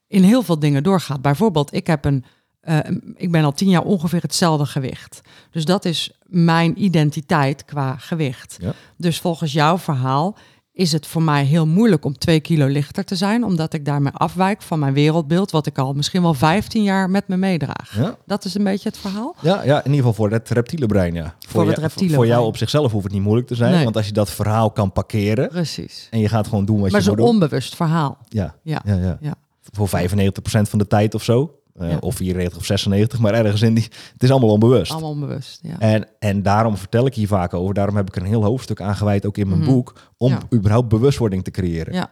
in heel veel dingen doorgaat. Bijvoorbeeld, ik, heb een, eh, ik ben al tien jaar ongeveer hetzelfde gewicht. Dus dat is mijn identiteit qua gewicht. Ja. Dus volgens jouw verhaal is het voor mij heel moeilijk om twee kilo lichter te zijn, omdat ik daarmee afwijk van mijn wereldbeeld, wat ik al misschien wel 15 jaar met me meedraag. Ja. Dat is een beetje het verhaal. Ja, ja, in ieder geval voor het reptiele brein, ja. Voor het je- reptiele Voor jou op zichzelf hoeft het niet moeilijk te zijn. Nee. Want als je dat verhaal kan parkeren Precies. en je gaat gewoon doen wat Maar je zo'n moet doen. onbewust verhaal. Ja, Ja. ja, ja. Ja. Voor 95% van de tijd of zo. Ja. Of 94 of 96, maar ergens in die... Het is allemaal onbewust. Allemaal onbewust. Ja. En, en daarom vertel ik hier vaak over. Daarom heb ik er een heel hoofdstuk aan gewijd, ook in mijn Mhm. boek. Om Ja. überhaupt bewustwording te creëren. Ja.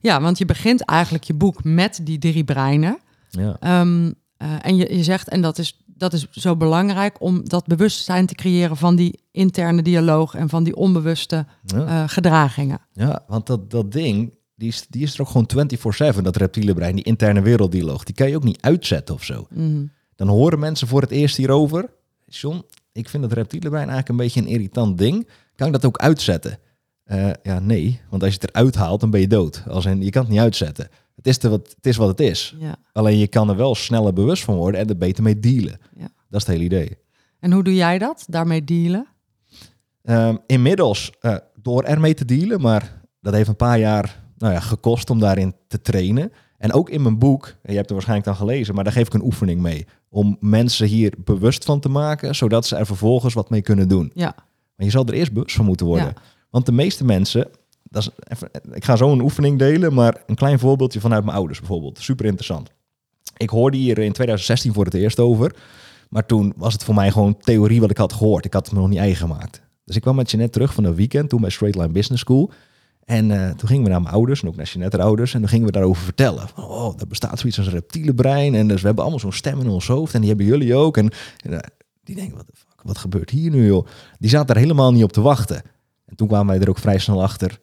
ja, want je begint eigenlijk je boek met die drie breinen. Ja. Ehm, eh, en je, je zegt, en dat is, dat is zo belangrijk om dat bewustzijn te creëren van die interne dialoog en van die onbewuste Ja. eh, gedragingen. Ja, want dat, dat ding, die is, die is er ook gewoon 24-7, dat reptiele brein, die interne werelddialoog. Die kan je ook niet uitzetten of zo. Mhm. Dan horen mensen voor het eerst hierover. John, ik vind dat reptiele brein eigenlijk een beetje een irritant ding. Kan ik dat ook uitzetten? Eh, ja, nee. Want als je het eruit haalt, dan ben je dood. Als in, je kan het niet uitzetten. Het is, te wat, het is wat het is. Ja. Alleen je kan er wel sneller bewust van worden en er beter mee dealen. Ja. Dat is het hele idee. En hoe doe jij dat? Daarmee dealen? Ehm, inmiddels eh, door ermee te dealen, maar dat heeft een paar jaar nou ja, gekost om daarin te trainen. En ook in mijn boek, je hebt er waarschijnlijk dan gelezen, maar daar geef ik een oefening mee. Om mensen hier bewust van te maken, zodat ze er vervolgens wat mee kunnen doen. Ja. Maar je zal er eerst bewust van moeten worden. Ja. Want de meeste mensen, dat is even, ik ga zo een oefening delen, maar een klein voorbeeldje vanuit mijn ouders bijvoorbeeld. Super interessant. Ik hoorde hier in 2016 voor het eerst over. Maar toen was het voor mij gewoon theorie wat ik had gehoord. Ik had het me nog niet eigen gemaakt. Dus ik kwam met Jeanette terug van een weekend, toen bij Straight Line Business School. En eh, toen gingen we naar mijn ouders en ook naar Jeanette ouders. En dan gingen we daarover vertellen. Van, oh, er bestaat zoiets als een reptiele brein. En dus we hebben allemaal zo'n stem in ons hoofd. En die hebben jullie ook. En, en, eh, die denken, wat, fuck, wat gebeurt hier nu joh? Die zaten daar helemaal niet op te wachten. En toen kwamen wij er ook vrij snel achter.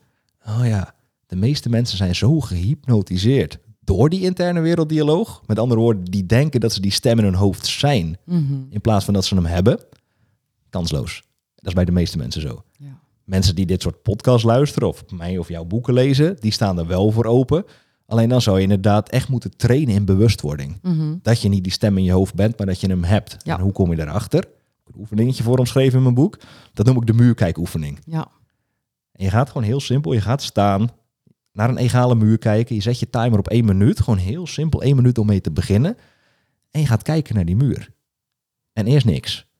Oh ja, de meeste mensen zijn zo gehypnotiseerd door die interne werelddialoog. Met andere woorden, die denken dat ze die stem in hun hoofd zijn. Mhm. In plaats van dat ze hem hebben. Kansloos. Dat is bij de meeste mensen zo. Mensen die dit soort podcasts luisteren of mij of jouw boeken lezen, die staan er wel voor open. Alleen dan zou je inderdaad echt moeten trainen in bewustwording. Mhm. Dat je niet die stem in je hoofd bent, maar dat je hem hebt. Ja. En hoe kom je daarachter? Een oefeningetje voor omschreven in mijn boek. Dat noem ik de muurkijkoefening. Ja. En je gaat gewoon heel simpel, je gaat staan, naar een egale muur kijken. Je zet je timer op één minuut, gewoon heel simpel, één minuut om mee te beginnen. En je gaat kijken naar die muur. En eerst niks.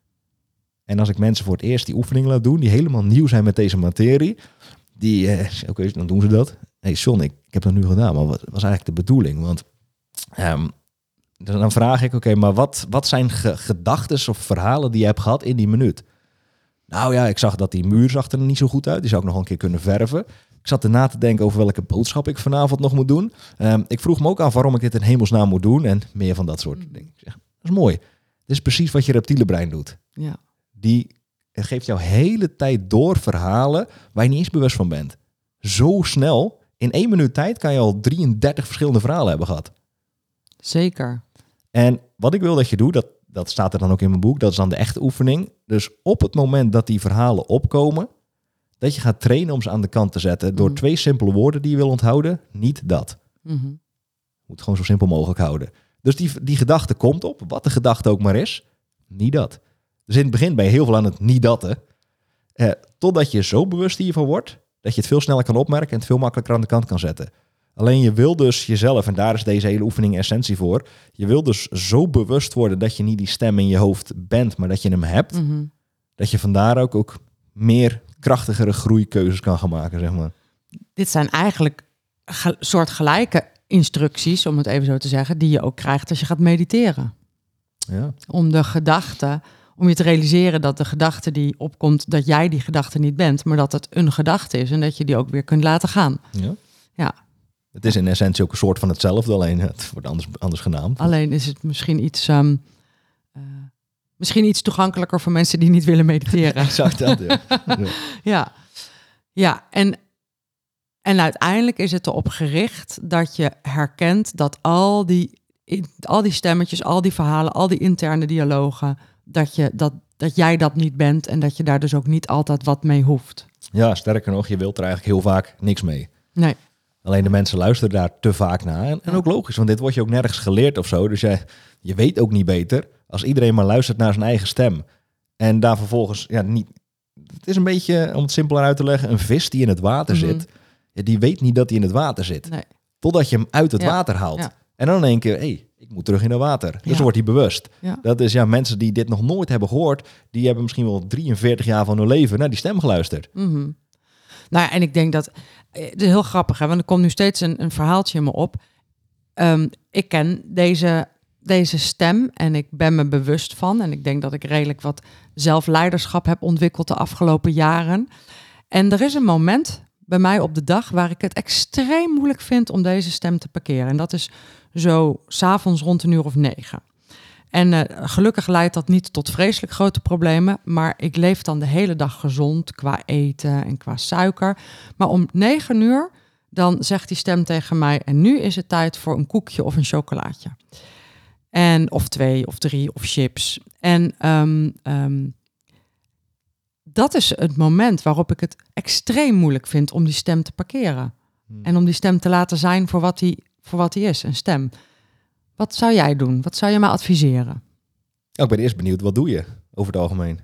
En als ik mensen voor het eerst die oefening laat doen, die helemaal nieuw zijn met deze materie, die, eh, oké, dan doen ze dat. hey John, ik, ik heb dat nu gedaan, maar wat was eigenlijk de bedoeling? Want ehm, dan vraag ik, oké, maar wat, wat zijn ge gedachten of verhalen die je hebt gehad in die minuut? Nou ja, ik zag dat die muur zag er niet zo goed uit. Die zou ik nog een keer kunnen verven. Ik zat erna te denken over welke boodschap ik vanavond nog moet doen. Ehm, ik vroeg me ook af waarom ik dit in hemelsnaam moet doen. En meer van dat soort Mm. dingen. Dat is mooi. Dit is precies wat je reptiele brein doet. Ja. Die geeft jou hele tijd door verhalen waar je niet eens bewust van bent. Zo snel, in één minuut tijd kan je al 33 verschillende verhalen hebben gehad. Zeker. En wat ik wil dat je doet, dat, dat staat er dan ook in mijn boek, dat is dan de echte oefening. Dus op het moment dat die verhalen opkomen, dat je gaat trainen om ze aan de kant te zetten door Mhm. twee simpele woorden die je wil onthouden. Niet dat. Mhm. Je moet het gewoon zo simpel mogelijk houden. Dus die, die gedachte komt op, wat de gedachte ook maar is, niet dat. Dus in het begin ben je heel veel aan het niet datten. Eh, totdat je zo bewust hiervan wordt, dat je het veel sneller kan opmerken en het veel makkelijker aan de kant kan zetten. Alleen je wil dus jezelf, en daar is deze hele oefening essentie voor, je wil dus zo bewust worden dat je niet die stem in je hoofd bent, maar dat je hem hebt. Mhm. Dat je vandaar ook, ook meer krachtigere groeikeuzes kan gaan maken, zeg maar. Dit zijn eigenlijk ge- soortgelijke instructies, om het even zo te zeggen, die je ook krijgt als je gaat mediteren. Ja, Om de gedachte, om je te realiseren dat de gedachte die opkomt, dat jij die gedachte niet bent, maar dat het een gedachte is en dat je die ook weer kunt laten gaan. ja. Ja. Het is in essentie ook een soort van hetzelfde, alleen het wordt anders, anders genaamd. Alleen is het misschien iets, ehm, eh, misschien iets toegankelijker voor mensen die niet willen mediteren. Exact dat, ja. ja. Ja, ja en, en uiteindelijk is het erop gericht dat je herkent dat al die, al die stemmetjes, al die verhalen, al die interne dialogen, dat, je, dat, dat jij dat niet bent en dat je daar dus ook niet altijd wat mee hoeft. Ja, sterker nog, je wilt er eigenlijk heel vaak niks mee. Nee, Alleen de mensen luisteren daar te vaak naar. En, en ook logisch, want dit wordt je ook nergens geleerd of zo. Dus je, je weet ook niet beter als iedereen maar luistert naar zijn eigen stem. En daar vervolgens, ja, niet. Het is een beetje, om het simpeler uit te leggen, een vis die in het water Mhm. zit. Ja, die weet niet dat hij in het water zit. nee. Totdat je hem uit het Ja, water haalt. ja. En dan in één keer, hé, hey, moet terug in het water. Dus wordt hij bewust. Ja. Dat is ja, mensen die dit nog nooit hebben gehoord, die hebben misschien wel 43 jaar van hun leven naar die stem geluisterd. Mhm. Nou ja, en ik denk dat eh, het is heel grappig, hè, want er komt nu steeds een, een verhaaltje in me op. Ehm, ik ken deze, deze stem en ik ben me bewust van. En ik denk dat ik redelijk wat zelfleiderschap heb ontwikkeld de afgelopen jaren. En er is een moment bij mij op de dag waar ik het extreem moeilijk vind om deze stem te parkeren. En dat is zo s'avonds rond een uur of negen. En eh, gelukkig leidt dat niet tot vreselijk grote problemen, maar ik leef dan de hele dag gezond qua eten en qua suiker. Maar om negen uur, dan zegt die stem tegen mij, en nu is het tijd voor een koekje of een chocolaatje. En, of twee, of drie, of chips. En ehm, ehm, dat is het moment waarop ik het extreem moeilijk vind om die stem te parkeren. En om die stem te laten zijn voor wat die, voor wat die is, een stem. Wat zou jij doen? Wat zou je mij adviseren? Ik ben eerst benieuwd, wat doe je over het algemeen?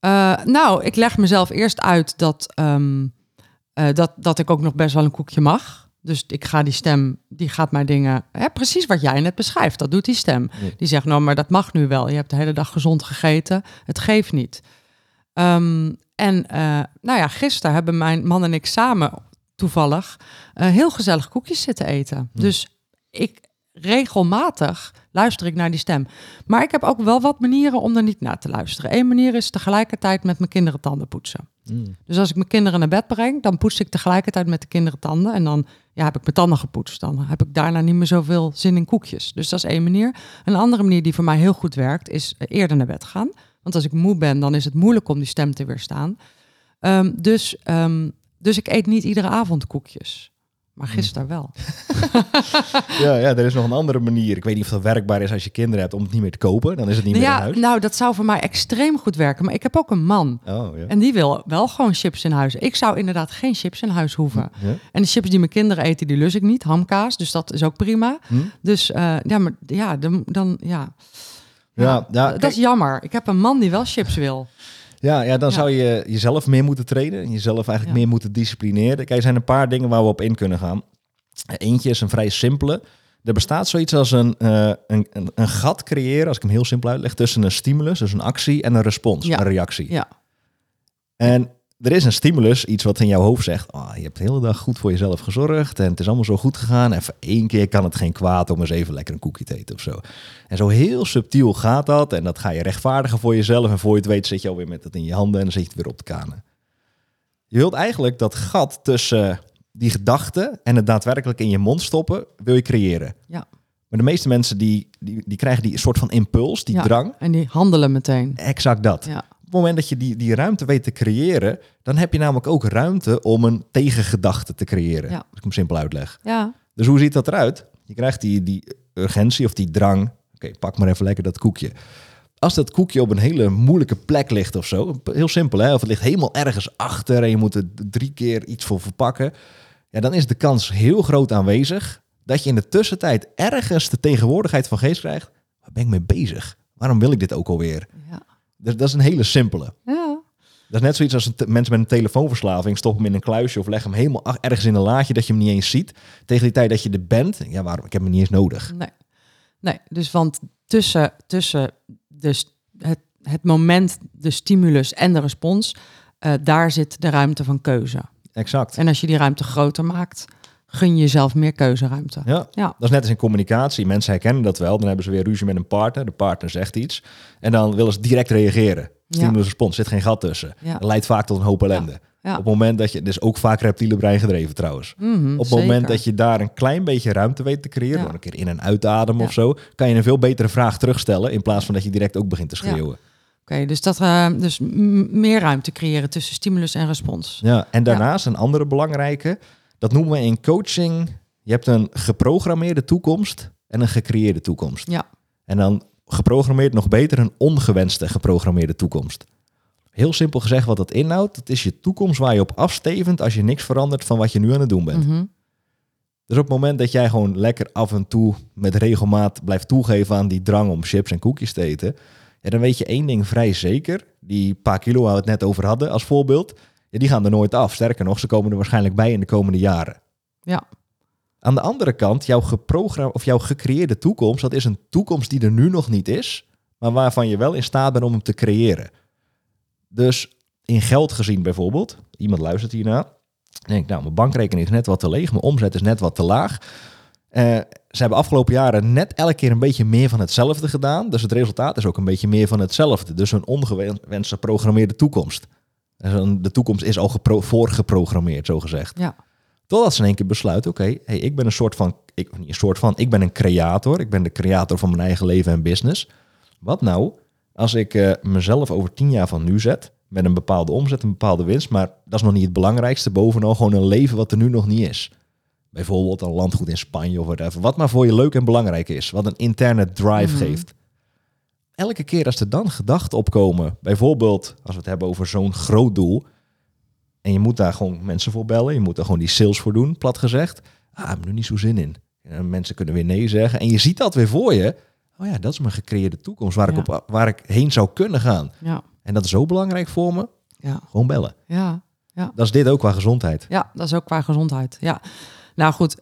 Eh, nou, ik leg mezelf eerst uit dat, ehm, eh, dat, dat ik ook nog best wel een koekje mag. Dus ik ga die stem, die gaat mij dingen... Hè, precies wat jij net beschrijft, dat doet die stem. Die zegt, nou, maar dat mag nu wel. Je hebt de hele dag gezond gegeten. Het geeft niet. Ehm, en eh, nou ja, gisteren hebben mijn man en ik samen toevallig eh, heel gezellig koekjes zitten eten. Hm. Dus ik regelmatig luister ik naar die stem. Maar ik heb ook wel wat manieren om er niet naar te luisteren. Eén manier is tegelijkertijd met mijn kinderen tanden poetsen. Mm. Dus als ik mijn kinderen naar bed breng, dan poets ik tegelijkertijd met de kinderen tanden. En dan ja, heb ik mijn tanden gepoetst. Dan heb ik daarna niet meer zoveel zin in koekjes. Dus dat is één manier. Een andere manier die voor mij heel goed werkt, is eh, eerder naar bed gaan. Want als ik moe ben, dan is het moeilijk om die stem te weerstaan. Ehm, dus, ehm, dus ik eet niet iedere avond koekjes. Maar gisteren wel. Ja, ja, er is nog een andere manier. Ik weet niet of dat werkbaar is als je kinderen hebt om het niet meer te kopen. Dan is het niet meer in ja, huis. nou, dat zou voor mij extreem goed werken. Maar ik heb ook een man. Oh, ja. En die wil wel gewoon chips in huis. Ik zou inderdaad geen chips in huis hoeven. Ja? En de chips die mijn kinderen eten, die lus ik niet. Hamkaas, dus dat is ook prima. Hm? Dus eh, ja, maar ja, dan, dan ja. Ja, ja, dat kijk- is jammer. Ik heb een man die wel chips wil. Ja, ja dan Ja. zou je jezelf meer moeten trainen. en Jezelf eigenlijk Ja. meer moeten disciplineren. Kijk, er zijn een paar dingen waar we op in kunnen gaan. Eentje is een vrij simpele. Er bestaat zoiets als een, eh, een, een, een gat creëren, als ik hem heel simpel uitleg, tussen een stimulus, dus een actie, en een respons, een reactie. Ja, En er is een stimulus, iets wat in jouw hoofd zegt, oh, je hebt de hele dag goed voor jezelf gezorgd en het is allemaal zo goed gegaan. Even één keer kan het geen kwaad om eens even lekker een koekje te eten of zo. En zo heel subtiel gaat dat en dat ga je rechtvaardigen voor jezelf en voor je het weet zit je alweer met het in je handen en dan zit je het weer op de kanen. Je wilt eigenlijk dat gat tussen die gedachte en het daadwerkelijk in je mond stoppen, wil je creëren. ja. Maar de meeste mensen die, die, die krijgen die soort van impuls, die Ja. drang, En die handelen meteen. exact dat. Ja, het moment dat je die, die ruimte weet te creëren, dan heb je namelijk ook ruimte om een tegengedachte te creëren. Ja. Als ik hem simpel uitleg. ja, Dus hoe ziet dat eruit? Je krijgt die, die urgentie of die drang. Oké, pak maar even lekker dat koekje. Als dat koekje op een hele moeilijke plek ligt of zo, heel simpel hè, of het ligt helemaal ergens achter en je moet er drie keer iets voor verpakken, ja, dan is de kans heel groot aanwezig dat je in de tussentijd ergens de tegenwoordigheid van geest krijgt. Waar ben ik mee bezig? Waarom wil ik dit ook alweer? ja. Dus dat is een hele simpele. ja. Dat is net zoiets als een mensen met een telefoonverslaving. Stop hem in een kluisje of leg hem helemaal ergens in een laadje dat je hem niet eens ziet. Tegen die tijd dat je er bent, ja, waarom? Ik heb hem niet eens nodig. Nee. nee, dus want tussen, tussen de, st- het, het moment, de stimulus en de respons, eh, daar zit de ruimte van keuze. Exact. En als je die ruimte groter maakt, gun je jezelf meer keuzeruimte. Ja, Ja, dat is net als in communicatie. Mensen herkennen dat wel. Dan hebben ze weer ruzie met een partner. De partner zegt iets. En dan willen ze direct reageren. Stimulus respons, zit geen gat tussen. Ja. Dat leidt vaak tot een hoop ellende. ja. Op het moment dat je, dus ook vaak reptiele brein gedreven trouwens. Mhm, Op het zeker. moment dat je daar een klein beetje ruimte weet te creëren, Ja. door een keer in- en uitademen Ja. of zo, kan je een veel betere vraag terugstellen in plaats van dat je direct ook begint te schreeuwen. Oké, dus, dat, eh, dus meer ruimte creëren tussen stimulus en respons. Ja, en daarnaast een andere belangrijke, dat noemen we in coaching, je hebt een geprogrammeerde toekomst en een gecreëerde toekomst. Ja, En dan geprogrammeerd nog beter een ongewenste geprogrammeerde toekomst. Heel simpel gezegd wat dat inhoudt, dat is je toekomst waar je op afstevend als je niks verandert van wat je nu aan het doen bent. mhm, Dus op het moment dat jij gewoon lekker af en toe met regelmaat blijft toegeven aan die drang om chips en koekjes te eten, ja, dan weet je één ding vrij zeker. Die paar kilo waar we het net over hadden als voorbeeld, ja, die gaan er nooit af. Sterker nog, ze komen er waarschijnlijk bij in de komende jaren. ja, Aan de andere kant, jouw, of jouw gecreëerde toekomst, dat is een toekomst die er nu nog niet is, maar waarvan je wel in staat bent om hem te creëren. Dus in geld gezien bijvoorbeeld, iemand luistert hierna, dan denk ik, nou, mijn bankrekening is net wat te leeg, mijn omzet is net wat te laag. Eh, ze hebben afgelopen jaren net elke keer een beetje meer van hetzelfde gedaan, dus het resultaat is ook een beetje meer van hetzelfde. Dus een ongewenst geprogrammeerde toekomst. De toekomst is al gepro- voorgeprogrammeerd, zo gezegd. ja, Totdat ze in één keer besluiten, oké, hey, ik ben een soort van, ik, niet een soort van, ik ben een creator. Ik ben de creator van mijn eigen leven en business. Wat nou als ik eh, mezelf over tien jaar van nu zet, met een bepaalde omzet, een bepaalde winst, maar dat is nog niet het belangrijkste. Bovenal gewoon een leven wat er nu nog niet is. Bijvoorbeeld een landgoed in Spanje of whatever. Wat maar voor je leuk en belangrijk is. Wat een interne drive Mhm. geeft. Elke keer als er dan gedachten opkomen, bijvoorbeeld als we het hebben over zo'n groot doel, en je moet daar gewoon mensen voor bellen. Je moet er gewoon die sales voor doen, plat gezegd. Ah, ik heb er nu niet zo zin in. En mensen kunnen weer nee zeggen. En je ziet dat weer voor je. Oh ja, dat is mijn gecreëerde toekomst waar, Ja. ik, op, waar ik heen zou kunnen gaan. ja, En dat is zo belangrijk voor me. ja, Gewoon bellen. ja. Dat is dit ook qua gezondheid. Ja, dat is ook qua gezondheid. Ja, nou goed.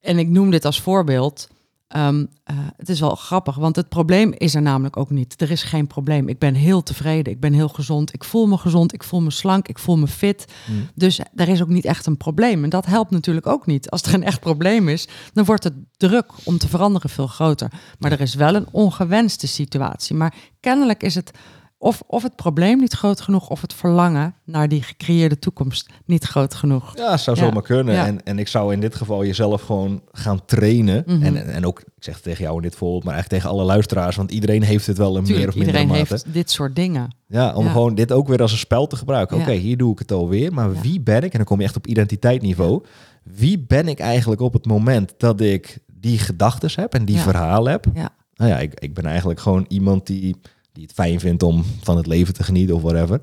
En ik noem dit als voorbeeld. Ehm, eh, het is wel grappig, want het probleem is er namelijk ook niet. Er is geen probleem. Ik ben heel tevreden. Ik ben heel gezond. Ik voel me gezond. Ik voel me slank. Ik voel me fit. Hmm. Dus er is ook niet echt een probleem. En dat helpt natuurlijk ook niet. Als er een echt probleem is, dan wordt het druk om te veranderen veel groter. Maar er is wel een ongewenste situatie. Maar kennelijk is het of, of het probleem niet groot genoeg, of het verlangen naar die gecreëerde toekomst niet groot genoeg. Ja, zou Ja. zomaar kunnen. Ja. En, en ik zou in dit geval jezelf gewoon gaan trainen. Mhm. en, en ook, ik zeg het tegen jou in dit voorbeeld, maar eigenlijk tegen alle luisteraars. Want iedereen heeft het wel een meer of minder iedereen mate. heeft dit soort dingen. Ja, om Ja. gewoon dit ook weer als een spel te gebruiken. Oké, hier doe ik het alweer. Maar wie ben ik? En dan kom je echt op identiteitsniveau. Wie ben ik eigenlijk op het moment dat ik die gedachten heb en die Ja. verhalen heb? Ja. Nou ja, ik, ik ben eigenlijk gewoon iemand die, die het fijn vindt om van het leven te genieten of whatever.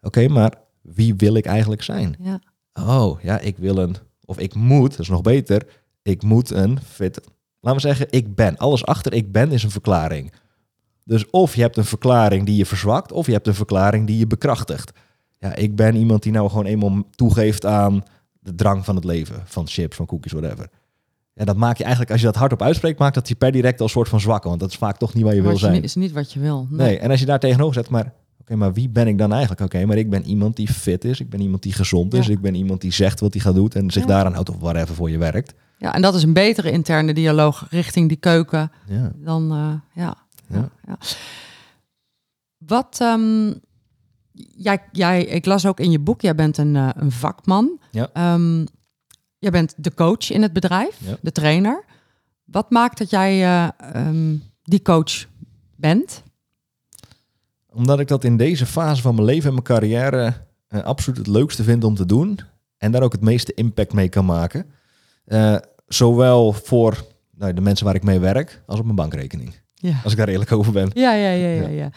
Oké, maar wie wil ik eigenlijk zijn? Ja. Oh, ja, ik wil een... Of ik moet, dat is nog beter. Ik moet een fit... Laten we zeggen, ik ben. Alles achter ik ben is een verklaring. Dus of je hebt een verklaring die je verzwakt, of je hebt een verklaring die je bekrachtigt. Ja, ik ben iemand die nou gewoon eenmaal toegeeft aan de drang van het leven. Van chips, van cookies, whatever. Ja, dat maak je eigenlijk, als je dat hardop uitspreekt, maakt dat je per direct al een soort van zwakken. Want dat is vaak toch niet waar je wil zijn. is niet wat je wil. Nee, en als je daar tegenover zet, maar oké, maar wie ben ik dan eigenlijk? Oké, maar ik ben iemand die fit is, ik ben iemand die gezond is, Ja. ik ben iemand die zegt wat hij gaat doen en zich Ja. daaraan houdt of whatever voor je werkt. Ja, en dat is een betere interne dialoog richting die keuken Ja, dan, eh, ja. Ja. ja. Wat, ehm, jij, jij, ik las ook in je boek, jij bent een, eh, een vakman. Ja. Ehm, jij bent de coach in het bedrijf, Ja. de trainer. Wat maakt dat jij eh, ehm, die coach bent? omdat ik dat in deze fase van mijn leven en mijn carrière eh, absoluut het leukste vind om te doen en daar ook het meeste impact mee kan maken. Eh, zowel voor nou, de mensen waar ik mee werk als op mijn bankrekening. Ja. Als ik daar eerlijk over ben. Ja, ja, ja, ja. Ja. ja.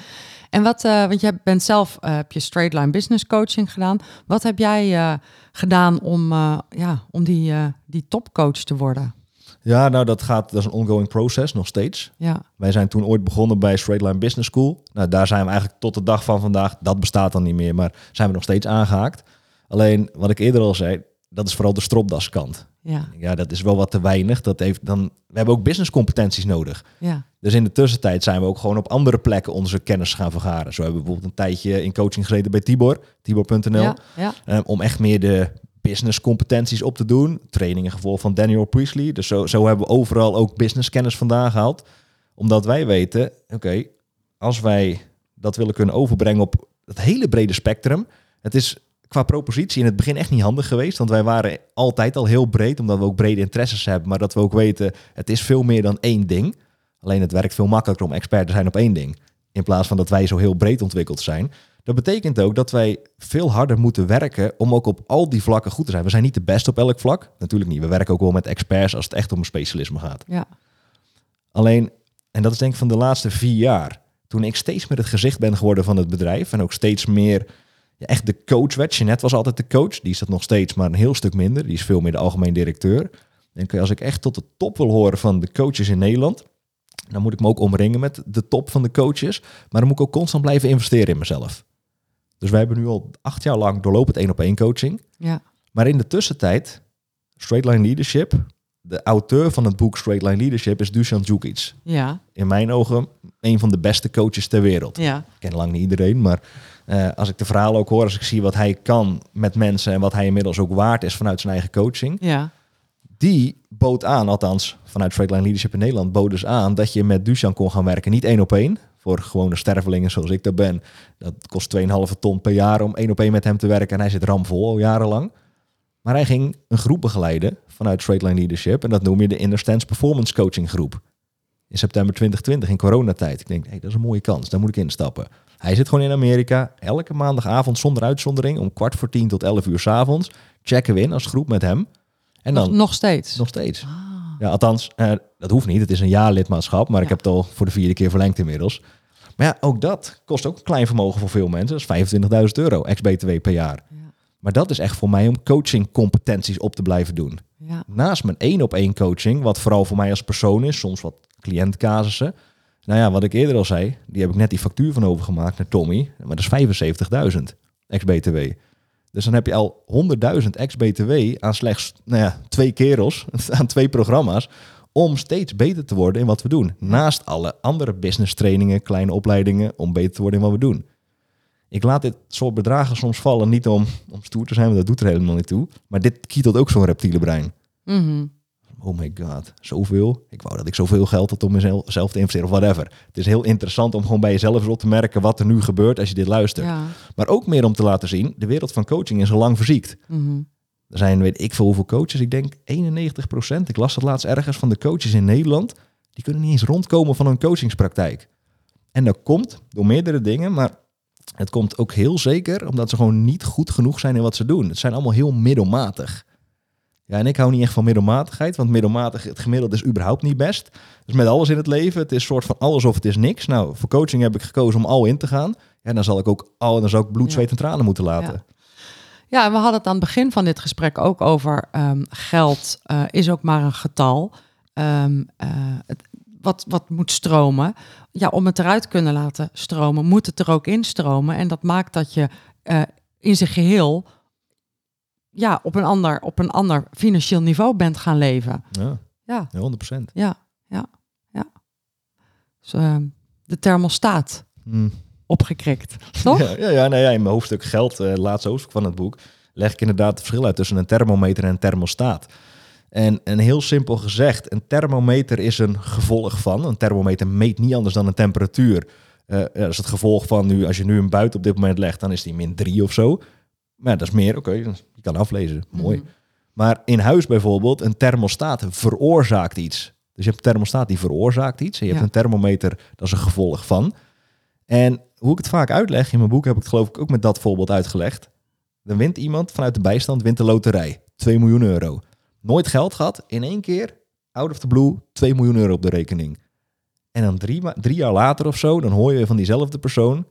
En wat, eh, want jij bent zelf, eh, heb je straight line business coaching gedaan. Wat heb jij eh, gedaan om, ja, om die, die topcoach te worden? Ja, nou dat gaat, dat is een ongoing process nog steeds. Ja, Wij zijn toen ooit begonnen bij Straight Line Business School. Nou, daar zijn we eigenlijk tot de dag van vandaag, dat bestaat dan niet meer, maar zijn we nog steeds aangehaakt. Alleen, wat ik eerder al zei, dat is vooral de stropdaskant. Ja, Ja, dat is wel wat te weinig. Dat heeft dan, we hebben ook businesscompetenties nodig. ja, Dus in de tussentijd zijn we ook gewoon op andere plekken onze kennis gaan vergaren. Zo hebben we bijvoorbeeld een tijdje in coaching gezeten bij Tibor, tibor.nl. ja, ja, Eh, om echt meer de business competenties op te doen. Trainingen gevolgd van Daniel Priestley. Dus zo, zo hebben we overal ook business kennis vandaan gehaald. Omdat wij weten, oké, als wij dat willen kunnen overbrengen op het hele brede spectrum. Het is qua propositie in het begin echt niet handig geweest. Want wij waren altijd al heel breed, omdat we ook brede interesses hebben. Maar dat we ook weten, het is veel meer dan één ding. Alleen het werkt veel makkelijker om expert te zijn op één ding. In plaats van dat wij zo heel breed ontwikkeld zijn. Dat betekent ook dat wij veel harder moeten werken om ook op al die vlakken goed te zijn. We zijn niet de beste op elk vlak. Natuurlijk niet. We werken ook wel met experts als het echt om een specialisme gaat. ja, Alleen, en dat is denk ik van de laatste vier jaar, toen ik steeds meer het gezicht ben geworden van het bedrijf en ook steeds meer ja, echt de coach werd. Jeanette was altijd de coach, die is dat nog steeds, maar een heel stuk minder. Die is veel meer de algemeen directeur. En als ik echt tot de top wil horen van de coaches in Nederland, dan moet ik me ook omringen met de top van de coaches. Maar dan moet ik ook constant blijven investeren in mezelf. Dus wij hebben nu al acht jaar lang doorlopend één op één coaching. ja, Maar in de tussentijd, Straight Line Leadership, de auteur van het boek Straight Line Leadership is Dusan Djukic. ja, In mijn ogen een van de beste coaches ter wereld. ja, Ik ken lang niet iedereen, maar eh, als ik de verhalen ook hoor, als ik zie wat hij kan met mensen en wat hij inmiddels ook waard is vanuit zijn eigen coaching, ja, die bood aan, althans vanuit Straight Line Leadership in Nederland, bood dus aan dat je met Dusan kon gaan werken. Niet één op één, voor gewone stervelingen zoals ik dat ben. Dat kost 2,5 ton per jaar om één op één met hem te werken en hij zit ramvol al jarenlang. Maar hij ging een groep begeleiden vanuit Straight Line Leadership en dat noem je de Inner Stance Performance Coaching Groep. In september 2020, in coronatijd. Ik denk, hey, dat is een mooie kans, daar moet ik instappen. Hij zit gewoon in Amerika, elke maandagavond zonder uitzondering, om kwart voor tien tot elf uur 's avonds. Checken we in als groep met hem. En dan nog, nog steeds. nog steeds. Ah, Ja, althans, eh, dat hoeft niet. Het is een jaar lidmaatschap, maar ik heb het al voor de vierde keer verlengd inmiddels. Maar ja, ook dat kost ook een klein vermogen voor veel mensen. Dat is 25.000 euro, ex-BTW per jaar. Ja. Maar dat is echt voor mij om coachingcompetenties op te blijven doen. ja, Naast mijn één op één coaching, wat vooral voor mij als persoon is, soms wat cliëntcasussen. Nou ja, wat ik eerder al zei, die heb ik net die factuur van overgemaakt naar Tommy. Maar dat is 75.000 ex-BTW. Dus dan heb je al 100.000 ex-BTW aan slechts nou ja, twee kerels, aan twee programma's, om steeds beter te worden in wat we doen. Naast alle andere business trainingen, kleine opleidingen, om beter te worden in wat we doen. Ik laat dit soort bedragen soms vallen, niet om, om stoer te zijn, want dat doet er helemaal niet toe. Maar dit kietelt ook zo'n reptiele brein. mhm, Oh my god, zoveel. Ik wou dat ik zoveel geld had om mezelf zelf te investeren of whatever. Het is heel interessant om gewoon bij jezelf eens op te merken wat er nu gebeurt als je dit luistert. ja, Maar ook meer om te laten zien, de wereld van coaching is al lang verziekt. mhm, Er zijn, weet ik veel hoeveel coaches, ik denk 91% Ik las het laatst ergens van de coaches in Nederland. Die kunnen niet eens rondkomen van hun coachingspraktijk. En dat komt door meerdere dingen, maar het komt ook heel zeker omdat ze gewoon niet goed genoeg zijn in wat ze doen. Het zijn allemaal heel middelmatig. Ja, en ik hou niet echt van middelmatigheid, want middelmatig, het gemiddelde is überhaupt niet best. Dus met alles in het leven, het is soort van alles of het is niks. Nou, voor coaching heb ik gekozen om al in te gaan. Ja, dan zal ik ook al, dan zal ik bloed, zweet en tranen moeten laten. Ja. Ja, en we hadden het aan het begin van dit gesprek ook over ehm, geld eh, is ook maar een getal. Ehm, eh, het- wat, wat moet stromen. Ja, om het eruit te kunnen laten stromen, moet het er ook instromen. En dat maakt dat je eh, in zijn geheel ja, op, een ander, op een ander financieel niveau bent gaan leven. Ja, Ja, 100%. ja, ja, ja. Dus, eh, de thermostaat Hm. opgekrikt, toch? Ja, ja, ja, nou ja, in mijn hoofdstuk geld, eh laatste hoofdstuk van het boek, leg ik inderdaad het verschil uit tussen een thermometer en een thermostaat. En, en heel simpel gezegd, een thermometer is een gevolg van. Een thermometer meet niet anders dan een temperatuur. Eh, ja, dat is het gevolg van nu, als je nu een buiten op dit moment legt, dan is die min 3 of zo. Maar ja, dat is meer, oké, je kan aflezen, mooi. Mhm. Maar in huis bijvoorbeeld, een thermostaat veroorzaakt iets. Dus je hebt een thermostaat die veroorzaakt iets. En je hebt Ja. een thermometer, dat is een gevolg van. En hoe ik het vaak uitleg, in mijn boek heb ik het geloof ik ook met dat voorbeeld uitgelegd. Dan wint iemand vanuit de bijstand, wint de loterij. 2 miljoen euro. Nooit geld gehad, in één keer, out of the blue, 2 miljoen euro op de rekening. En dan drie, drie jaar later of zo, dan hoor je van diezelfde persoon,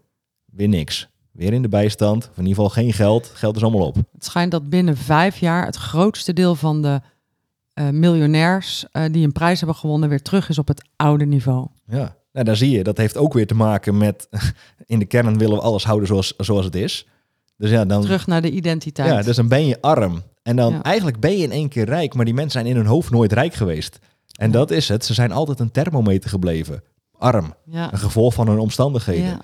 weer niks. Weer in de bijstand, of in ieder geval geen geld. Geld is allemaal op. Het schijnt dat binnen vijf jaar het grootste deel van de eh, miljonairs eh, die een prijs hebben gewonnen weer terug is op het oude niveau. Ja, nou, daar zie je. Dat heeft ook weer te maken met... In de kern willen we alles houden zoals, zoals het is. Dus ja, dan, Terug naar de identiteit. ja, dus dan ben je arm. En dan Ja. eigenlijk ben je in één keer rijk. Maar die mensen zijn in hun hoofd nooit rijk geweest. En dat is het. Ze zijn altijd een thermometer gebleven. Arm. ja. Een gevolg van hun omstandigheden.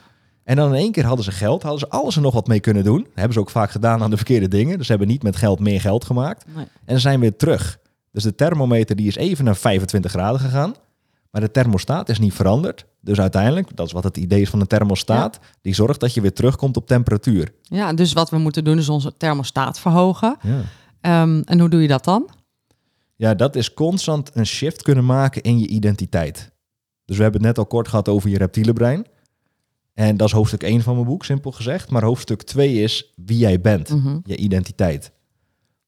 En dan in één keer hadden ze geld. Hadden ze alles er nog wat mee kunnen doen. Dat hebben ze ook vaak gedaan aan de verkeerde dingen. Dus ze hebben niet met geld meer geld gemaakt. Nee. En ze zijn weer terug. Dus de thermometer die is even naar 25 graden gegaan. Maar de thermostaat is niet veranderd. Dus uiteindelijk, dat is wat het idee is van een thermostaat. Die zorgt dat je weer terugkomt op temperatuur. ja, dus wat we moeten doen is onze thermostaat verhogen. Ja. Ehm, en hoe doe je dat dan? ja, dat is constant een shift kunnen maken in je identiteit. Dus we hebben het net al kort gehad over je reptiele brein. En dat is hoofdstuk 1 van mijn boek, simpel gezegd. Maar hoofdstuk 2 is wie jij bent, Mhm. je identiteit.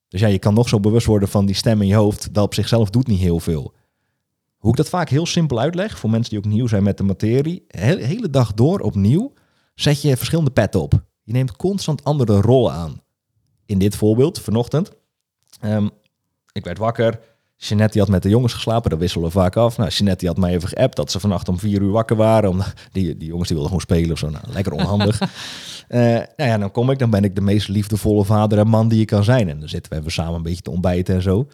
Dus ja, je kan nog zo bewust worden van die stem in je hoofd. Dat op zichzelf doet niet heel veel. Hoe ik dat vaak heel simpel uitleg, voor mensen die ook nieuw zijn met de materie. De hele, dag door opnieuw zet je verschillende petten op. Je neemt constant andere rollen aan. In dit voorbeeld, vanochtend. ehm, ik werd wakker. Jeanette die had met de jongens geslapen, dat wisselen we vaak af. Nou, Jeanette die had mij even geappt dat ze vannacht om vier uur wakker waren. Om, die, die jongens die wilden gewoon spelen of zo. Nou, lekker onhandig. Eh, nou ja, dan kom ik, dan ben ik de meest liefdevolle vader en man die je kan zijn. En dan zitten we even samen een beetje te ontbijten en zo.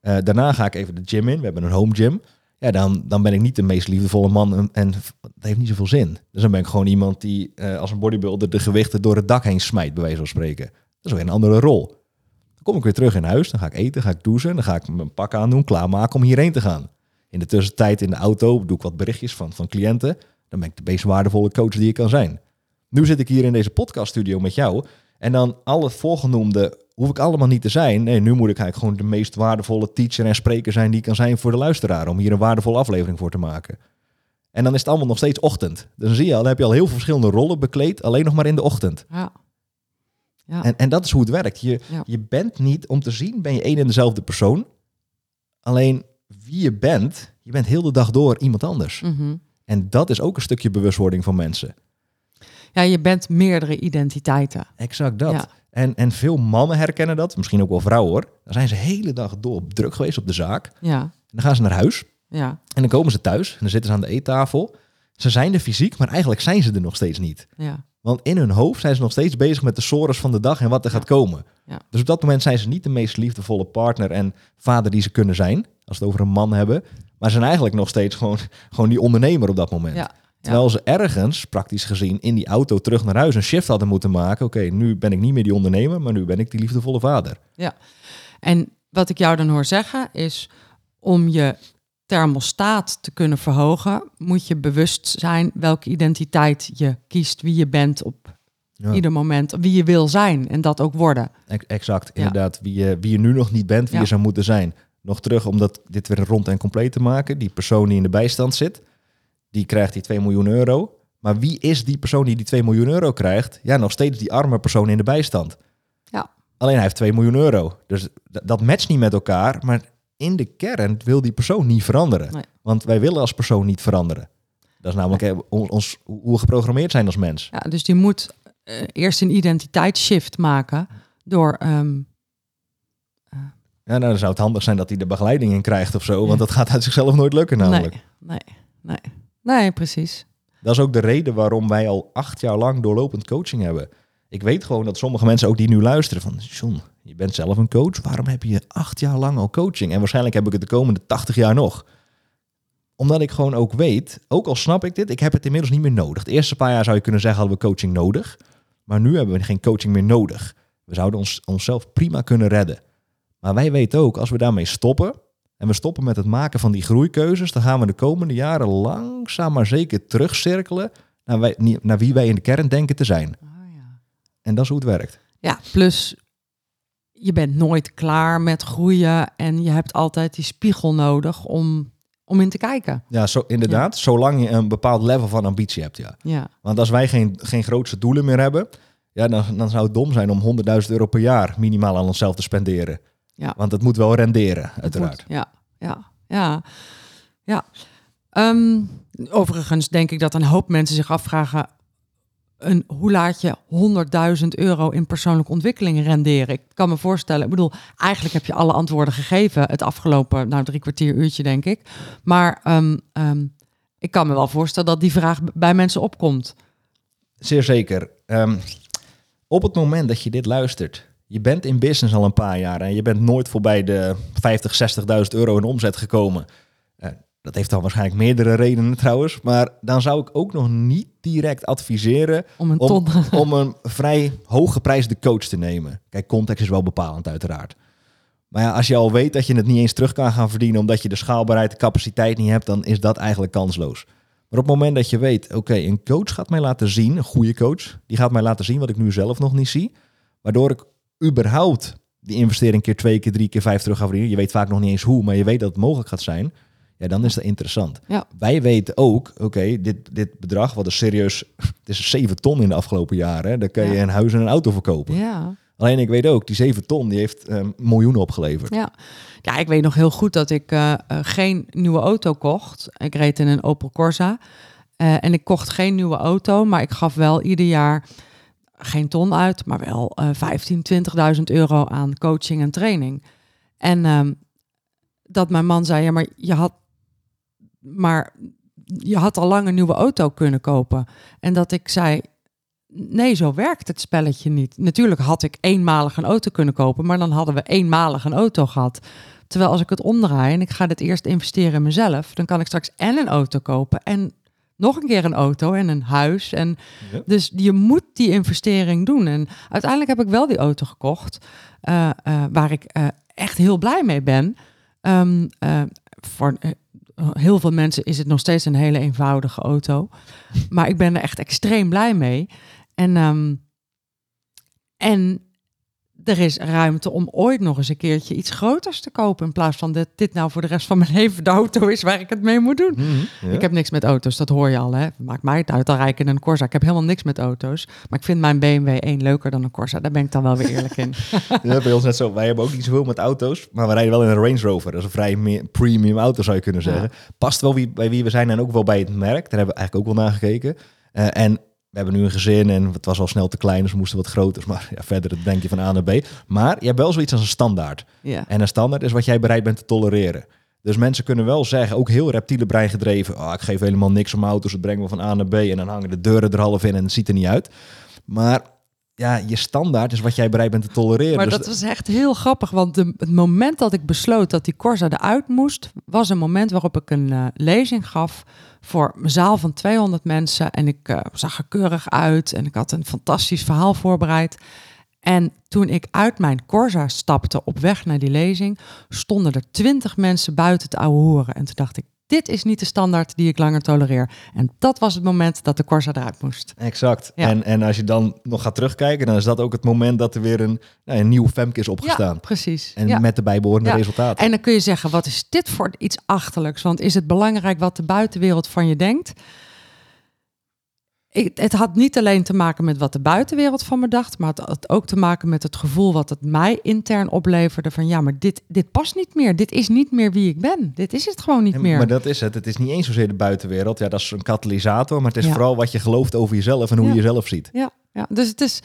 Eh, daarna ga ik even de gym in. We hebben een home gym. Ja, dan, dan ben ik niet de meest liefdevolle man en, en dat heeft niet zoveel zin. Dus dan ben ik gewoon iemand die eh, als een bodybuilder de gewichten door het dak heen smijt, bij wijze van spreken. Dat is weer een andere rol. Kom ik weer terug in huis, dan ga ik eten, ga ik douchen, dan ga ik mijn pak aandoen, klaarmaken om hierheen te gaan. In de tussentijd in de auto doe ik wat berichtjes van, van cliënten. Dan ben ik de meest waardevolle coach die ik kan zijn. Nu zit ik hier in deze podcaststudio met jou. En dan al het voorgenoemde hoef ik allemaal niet te zijn. Nee, nu moet ik eigenlijk gewoon de meest waardevolle teacher en spreker zijn die ik kan zijn voor de luisteraar. Om hier een waardevolle aflevering voor te maken. En dan is het allemaal nog steeds ochtend. Dan zie je al, dan heb je al heel veel verschillende rollen bekleed, alleen nog maar in de ochtend. Ja. Ja. En, en dat is hoe het werkt. Je, Ja. je bent niet, om te zien, ben je één en dezelfde persoon. Alleen wie je bent, je bent heel de dag door iemand anders. Mhm. En dat is ook een stukje bewustwording van mensen. ja, je bent meerdere identiteiten. Exact dat. Ja. En, en veel mannen herkennen dat, misschien ook wel vrouwen hoor. Dan zijn ze de hele dag door druk geweest op de zaak. En Ja, dan gaan ze naar huis ja, en dan komen ze thuis en dan zitten ze aan de eettafel. Ze zijn er fysiek, maar eigenlijk zijn ze er nog steeds niet. ja. Want in hun hoofd zijn ze nog steeds bezig met de sores van de dag en wat er Ja. gaat komen. Ja. Dus op dat moment zijn ze niet de meest liefdevolle partner en vader die ze kunnen zijn. Als we het over een man hebben. Maar ze zijn eigenlijk nog steeds gewoon, gewoon die ondernemer op dat moment. Ja. Terwijl ze ergens, praktisch gezien, in die auto terug naar huis een shift hadden moeten maken. Oké, nu ben ik niet meer die ondernemer, maar nu ben ik die liefdevolle vader. En wat ik jou dan hoor zeggen is, om je thermostaat te kunnen verhogen, moet je bewust zijn welke identiteit je kiest, wie je bent op Ja. ieder moment, wie je wil zijn en dat ook worden. Ex- Exact, inderdaad. Wie, je, wie je nu nog niet bent, wie Ja. je zou moeten zijn. Nog terug om dat, dit weer rond en compleet te maken. Die persoon die in de bijstand zit, die krijgt die 2 miljoen euro. Maar wie is die persoon die die 2 miljoen euro krijgt? Ja, nog steeds die arme persoon in de bijstand. Ja. Alleen hij heeft 2 miljoen euro. Dus dat matcht niet met elkaar. Maar in de kern wil die persoon niet veranderen. Nee. Want wij willen als persoon niet veranderen. Dat is namelijk ons, ons, hoe we geprogrammeerd zijn als mens. Ja, dus die moet eh, eerst een identiteitsshift maken door eh, Ja, nou, dan zou het handig zijn dat hij de begeleiding in krijgt of zo. Want dat gaat uit zichzelf nooit lukken namelijk. Nee, nee, nee. Nee, precies. Dat is ook de reden waarom wij al acht jaar lang doorlopend coaching hebben. Ik weet gewoon dat sommige mensen ook die nu luisteren van... John, je bent zelf een coach. Waarom heb je acht jaar lang al coaching? En waarschijnlijk heb ik het de komende 80 jaar nog. Omdat ik gewoon ook weet, ook al snap ik dit, ik heb het inmiddels niet meer nodig. De eerste paar jaar zou je kunnen zeggen, hadden we coaching nodig. Maar nu hebben we geen coaching meer nodig. We zouden ons, onszelf prima kunnen redden. Maar wij weten ook, als we daarmee stoppen... en we stoppen met het maken van die groeikeuzes... dan gaan we de komende jaren langzaam maar zeker terugcirkelen... naar, wij, naar wie wij in de kern denken te zijn. Oh, ja. En dat is hoe het werkt. ja, plus je bent nooit klaar met groeien en je hebt altijd die spiegel nodig om, om in te kijken. Ja, zo, inderdaad. Zolang je een bepaald level van ambitie hebt, ja. Ja, Want als wij geen, geen grootste doelen meer hebben... Ja, dan, dan zou het dom zijn om 100.000 euro per jaar minimaal aan onszelf te spenderen. Ja. Want het moet wel renderen, uiteraard. Ja, ja, ja. ja. Ehm, overigens denk ik dat een hoop mensen zich afvragen... Hoe laat je 100.000 euro in persoonlijke ontwikkeling renderen? Ik kan me voorstellen, ik bedoel, eigenlijk heb je alle antwoorden gegeven... het afgelopen nou, drie kwartier uurtje, denk ik. Maar ehm, ehm, ik kan me wel voorstellen dat die vraag bij mensen opkomt. Zeer zeker. Ehm, op het moment dat je dit luistert, je bent in business al een paar jaar en je bent nooit voorbij de 50, 60.000 euro in omzet gekomen. Dat heeft dan waarschijnlijk meerdere redenen trouwens, maar dan zou ik ook nog niet direct adviseren Om een om, om een vrij hooggeprijsde coach te nemen. Kijk, context is wel bepalend uiteraard. Maar ja, als je al weet dat je het niet eens terug kan gaan verdienen omdat je de schaalbaarheid, de capaciteit niet hebt, dan is dat eigenlijk kansloos. Maar op het moment dat je weet, oké, een coach gaat mij laten zien, een goede coach, die gaat mij laten zien wat ik nu zelf nog niet zie, waardoor ik überhaupt die investering keer twee, keer drie, keer vijf terug ga verdienen. Je weet vaak nog niet eens hoe, maar je weet dat het mogelijk gaat zijn. Ja, dan is dat interessant. Ja. Wij weten ook, oké, dit, dit bedrag, wat is serieus, het is 7 ton in de afgelopen jaren. Hè? Daar kan je Ja. een huis en een auto verkopen. Ja. Alleen ik weet ook, die 7 ton, die heeft ehm, miljoenen opgeleverd. Ja. ja, ik weet nog heel goed dat ik eh, eh, geen nieuwe auto kocht. Ik reed in een Opel Corsa. Eh, en ik kocht geen nieuwe auto, maar ik gaf wel ieder jaar geen ton uit, maar wel eh 15, 20.000 euro aan coaching en training. En ehm, dat mijn man zei, ja, maar je had, maar je had al lang een nieuwe auto kunnen kopen. En dat ik zei, nee, zo werkt het spelletje niet. Natuurlijk had ik eenmalig een auto kunnen kopen, maar dan hadden we eenmalig een auto gehad. Terwijl als ik het omdraai en ik ga dit eerst investeren in mezelf, dan kan ik straks en een auto kopen en nog een keer een auto en een huis. En Ja. dus je moet die investering doen. En uiteindelijk heb ik wel die auto gekocht, eh, eh, waar ik eh, echt heel blij mee ben. Ehm, eh, voor heel veel mensen is het nog steeds een hele eenvoudige auto. Maar ik ben er echt extreem blij mee. En, ehm, en er is ruimte om ooit nog eens een keertje iets groters te kopen. In plaats van dat dit nou voor de rest van mijn leven de auto is waar ik het mee moet doen. Mhm, ja. Ik heb niks met auto's, dat hoor je al. Hè? Maakt mij het uit, dan rijd ik in een Corsa. Ik heb helemaal niks met auto's. Maar ik vind mijn BMW 1 leuker dan een Corsa. Daar ben ik dan wel weer eerlijk in. Ja, bij ons net zo. Wij hebben ook niet zoveel met auto's, maar we rijden wel in een Range Rover. Dat is een vrij meer premium auto, zou je kunnen Ja. zeggen. Past wel wie, bij wie we zijn en ook wel bij het merk. Daar hebben we eigenlijk ook wel naar gekeken. Eh, en we hebben nu een gezin en het was al snel te klein, dus we moesten wat groter. Maar ja, verder denk je van A naar B. Maar je hebt wel zoiets als een standaard. Ja. En een standaard is wat jij bereid bent te tolereren. Dus mensen kunnen wel zeggen, ook heel reptiele brein gedreven, oh, ik geef helemaal niks om auto's, het brengt me van A naar B en dan hangen de deuren er half in en het ziet er niet uit. Maar ja, je standaard is wat jij bereid bent te tolereren. Maar Dus dat was echt heel grappig, want de, het moment dat ik besloot dat die Corsa eruit moest, was een moment waarop ik een eh, lezing gaf voor een zaal van 200 mensen. En ik eh, zag er keurig uit en ik had een fantastisch verhaal voorbereid. En toen ik uit mijn Corsa stapte op weg naar die lezing, stonden er 20 mensen buiten te ouwe horen. En toen dacht ik, dit is niet de standaard die ik langer tolereer. En dat was het moment dat de Corsa eruit moest. Exact. Ja. En, en als je dan nog gaat terugkijken, dan is dat ook het moment dat er weer een, nou, een nieuw Femke is Ja, opgestaan. precies. En ja. met de bijbehorende Ja. resultaten. En dan kun je zeggen, wat is dit voor iets achterlijks? Want is het belangrijk wat de buitenwereld van je denkt? Ik, het had niet alleen te maken met wat de buitenwereld van me dacht, maar het had ook te maken met het gevoel wat het mij intern opleverde van ja, maar dit, dit past niet meer. Dit is niet meer wie ik ben. Dit is het gewoon niet En- meer. Maar dat is het. Het is niet eens zozeer de buitenwereld. Ja, dat is een katalysator. Maar het is Ja. vooral wat je gelooft over jezelf en hoe Ja. je jezelf ziet. Ja, ja, dus het is,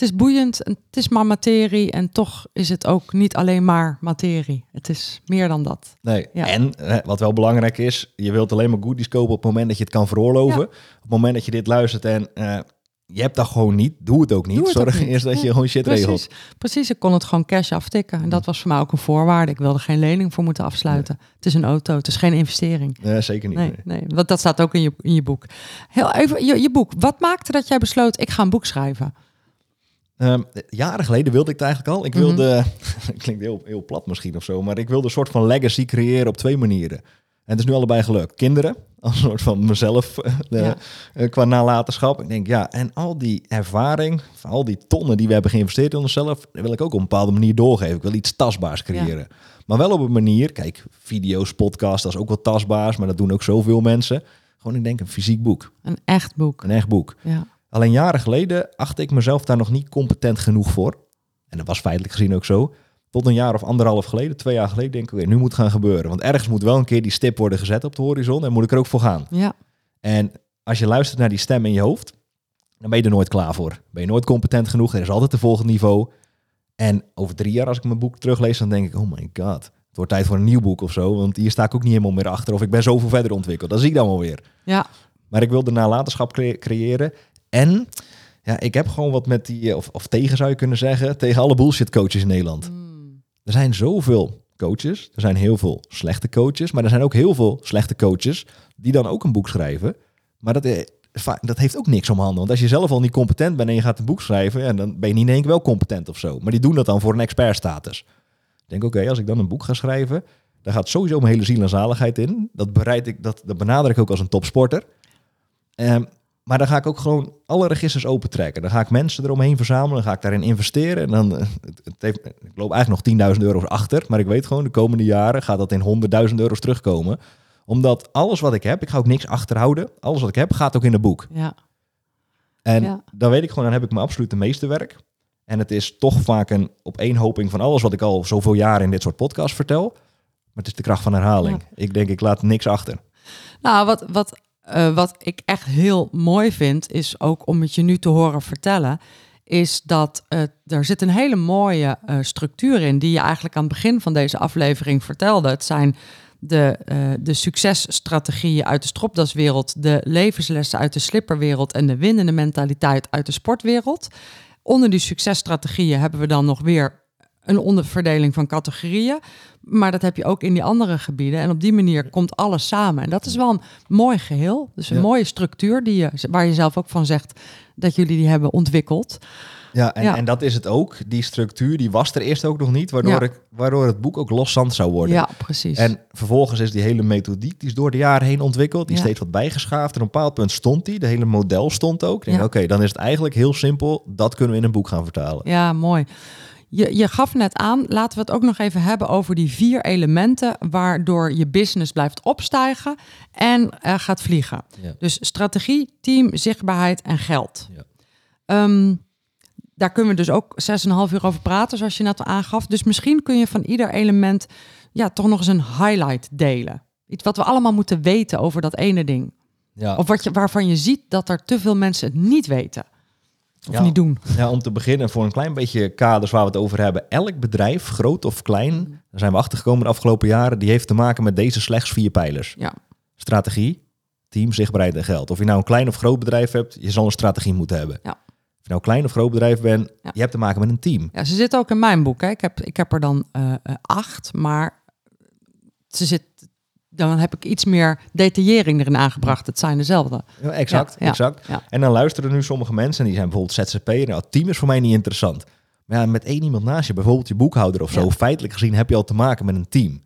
het is boeiend, en het is maar materie en toch is het ook niet alleen maar materie. Het is meer dan dat. Nee. Ja. En wat wel belangrijk is, je wilt alleen maar goodies kopen op het moment dat je het kan veroorloven. Ja. Op het moment dat je dit luistert en eh, je hebt dat gewoon niet, doe het ook niet. Het Zorg ook niet. eerst dat je Ja, gewoon shit regelt. Precies, precies, ik kon het gewoon cash aftikken. En dat was voor mij ook een voorwaarde. Ik wilde geen lening voor moeten afsluiten. Het is een auto, het is geen investering. Nee, zeker niet. Nee, nee. nee, want dat staat ook in je, in je boek. Heel even, je, je boek. Wat maakte dat jij besloot, ik ga een boek schrijven? Ehm, jaren geleden wilde ik het eigenlijk al. Ik Mhm. wilde, het klinkt heel, heel plat misschien of zo, maar ik wilde een soort van legacy creëren op twee manieren. En het is nu allebei gelukt. Kinderen, als een soort van mezelf eh, de- Ja. eh, qua nalatenschap. Ik denk, ja, en al die ervaring, al die tonnen die we hebben geïnvesteerd in onszelf, wil ik ook op een bepaalde manier doorgeven. Ik wil iets tastbaars creëren. Maar wel op een manier, kijk, video's, podcasts, dat is ook wel tastbaars, maar dat doen ook zoveel mensen. Gewoon, ik denk, een fysiek boek, Een echt boek. een echt boek. Ja. Alleen jaren geleden achtte ik mezelf daar nog niet competent genoeg voor. En dat was feitelijk gezien ook zo. Tot een jaar of anderhalf geleden, twee jaar geleden, denk ik, oké, nu moet het gaan gebeuren. Want ergens moet wel een keer die stip worden gezet op de horizon en moet ik er ook voor gaan. ja, En als je luistert naar die stem in je hoofd, dan ben je er nooit klaar voor. Ben je nooit competent genoeg, er is altijd een volgend niveau. En over drie jaar, als ik mijn boek teruglees, dan denk ik, oh my god, het wordt tijd voor een nieuw boek of zo. Want hier sta ik ook niet helemaal meer achter. Of ik ben zoveel verder ontwikkeld. Dat zie ik dan wel weer. ja, Maar ik wilde nalatenschap cre- creëren. En ja, ik heb gewoon wat met die, eh, of, of tegen zou je kunnen zeggen, tegen alle bullshit coaches in Nederland. Er zijn zoveel coaches, er zijn heel veel slechte coaches, maar er zijn ook heel veel slechte coaches die dan ook een boek schrijven. Maar dat, eh, dat heeft ook niks om handen. Want als je zelf al niet competent bent en je gaat een boek schrijven, ja, dan ben je niet in één keer wel competent of zo. Maar die doen dat dan voor een expertstatus. Ik denk, oké, als ik dan een boek ga schrijven, daar gaat sowieso mijn hele ziel en zaligheid in. Dat, bereid ik, dat, dat benader ik ook als een topsporter. Ehm, maar dan ga ik ook gewoon alle registers opentrekken. Dan ga ik mensen eromheen verzamelen. Dan ga ik daarin investeren. En dan, eh, het, heeft, ik loop eigenlijk nog 10.000 euro's achter. Maar ik weet gewoon, de komende jaren gaat dat in 100.000 euro's terugkomen. Omdat alles wat ik heb, ik ga ook niks achterhouden. Alles wat ik heb, gaat ook in het boek. ja. En Ja. dan weet ik gewoon, dan heb ik mijn absolute meeste werk. En het is toch vaak een opeenhoping van alles wat ik al zoveel jaren in dit soort podcasts vertel. Maar het is de kracht van herhaling. Ik denk, ik laat niks achter. Nou, wat, wat, eh, wat ik echt heel mooi vind, is ook om het je nu te horen vertellen, is dat eh, er zit een hele mooie eh, structuur in die je eigenlijk aan het begin van deze aflevering vertelde. Het zijn de, de successtrategieën uit de stropdaswereld, de levenslessen uit de slipperwereld en de winnende mentaliteit uit de sportwereld. Onder die successtrategieën hebben we dan nog weer een onderverdeling van categorieën. Maar dat heb je ook in die andere gebieden. En op die manier komt alles samen. En dat is wel een mooi geheel. Dus een Ja. mooie structuur die je, waar je zelf ook van zegt dat jullie die hebben ontwikkeld. Ja en, Ja. en dat is het ook. Die structuur, die was er eerst ook nog niet. Waardoor, Ja. ik, waardoor het boek ook loszand zou worden. Ja, precies. En vervolgens is die hele methodiek, die is door de jaren heen ontwikkeld. Die is steeds wat bijgeschaafd. En op een bepaald punt stond die. De hele model stond ook. Denk, oké, dan is het eigenlijk heel simpel. Dat kunnen we in een boek gaan vertalen. Ja, mooi. Je, je gaf net aan, laten we het ook nog even hebben over die vier elementen waardoor je business blijft opstijgen en eh, gaat vliegen. Ja. Dus strategie, team, zichtbaarheid en geld. Ja. Ehm, daar kunnen we dus ook 6,5 uur over praten, zoals je net al aangaf. Dus misschien kun je van ieder element ja, toch nog eens een highlight delen. Iets wat we allemaal moeten weten over dat ene ding. Ja. Of wat je, waarvan je ziet dat er te veel mensen het niet weten. Of Ja. niet doen. Ja, om te beginnen, voor een klein beetje kaders waar we het over hebben. Elk bedrijf, groot of klein, daar zijn we achtergekomen de afgelopen jaren, die heeft te maken met deze slechts vier pijlers. Ja. Strategie, team, zichtbaarheid en geld. Of je nou een klein of groot bedrijf hebt, je zal een strategie moeten hebben. Ja. Of je nou een klein of groot bedrijf bent, Ja. je hebt te maken met een team. Ja, ze zit ook in mijn boek. Hè. Ik, heb, ik heb er dan eh, eh, acht, maar ze zit, dan heb ik iets meer detaillering erin aangebracht. Het zijn dezelfde. Ja, exact, Ja, exact. ja. En dan luisteren nu sommige mensen, en die zijn bijvoorbeeld ZZP'er. Nou, het team is voor mij niet interessant. Maar ja, met één iemand naast je, bijvoorbeeld je boekhouder of zo, feitelijk gezien heb je al te maken met een team.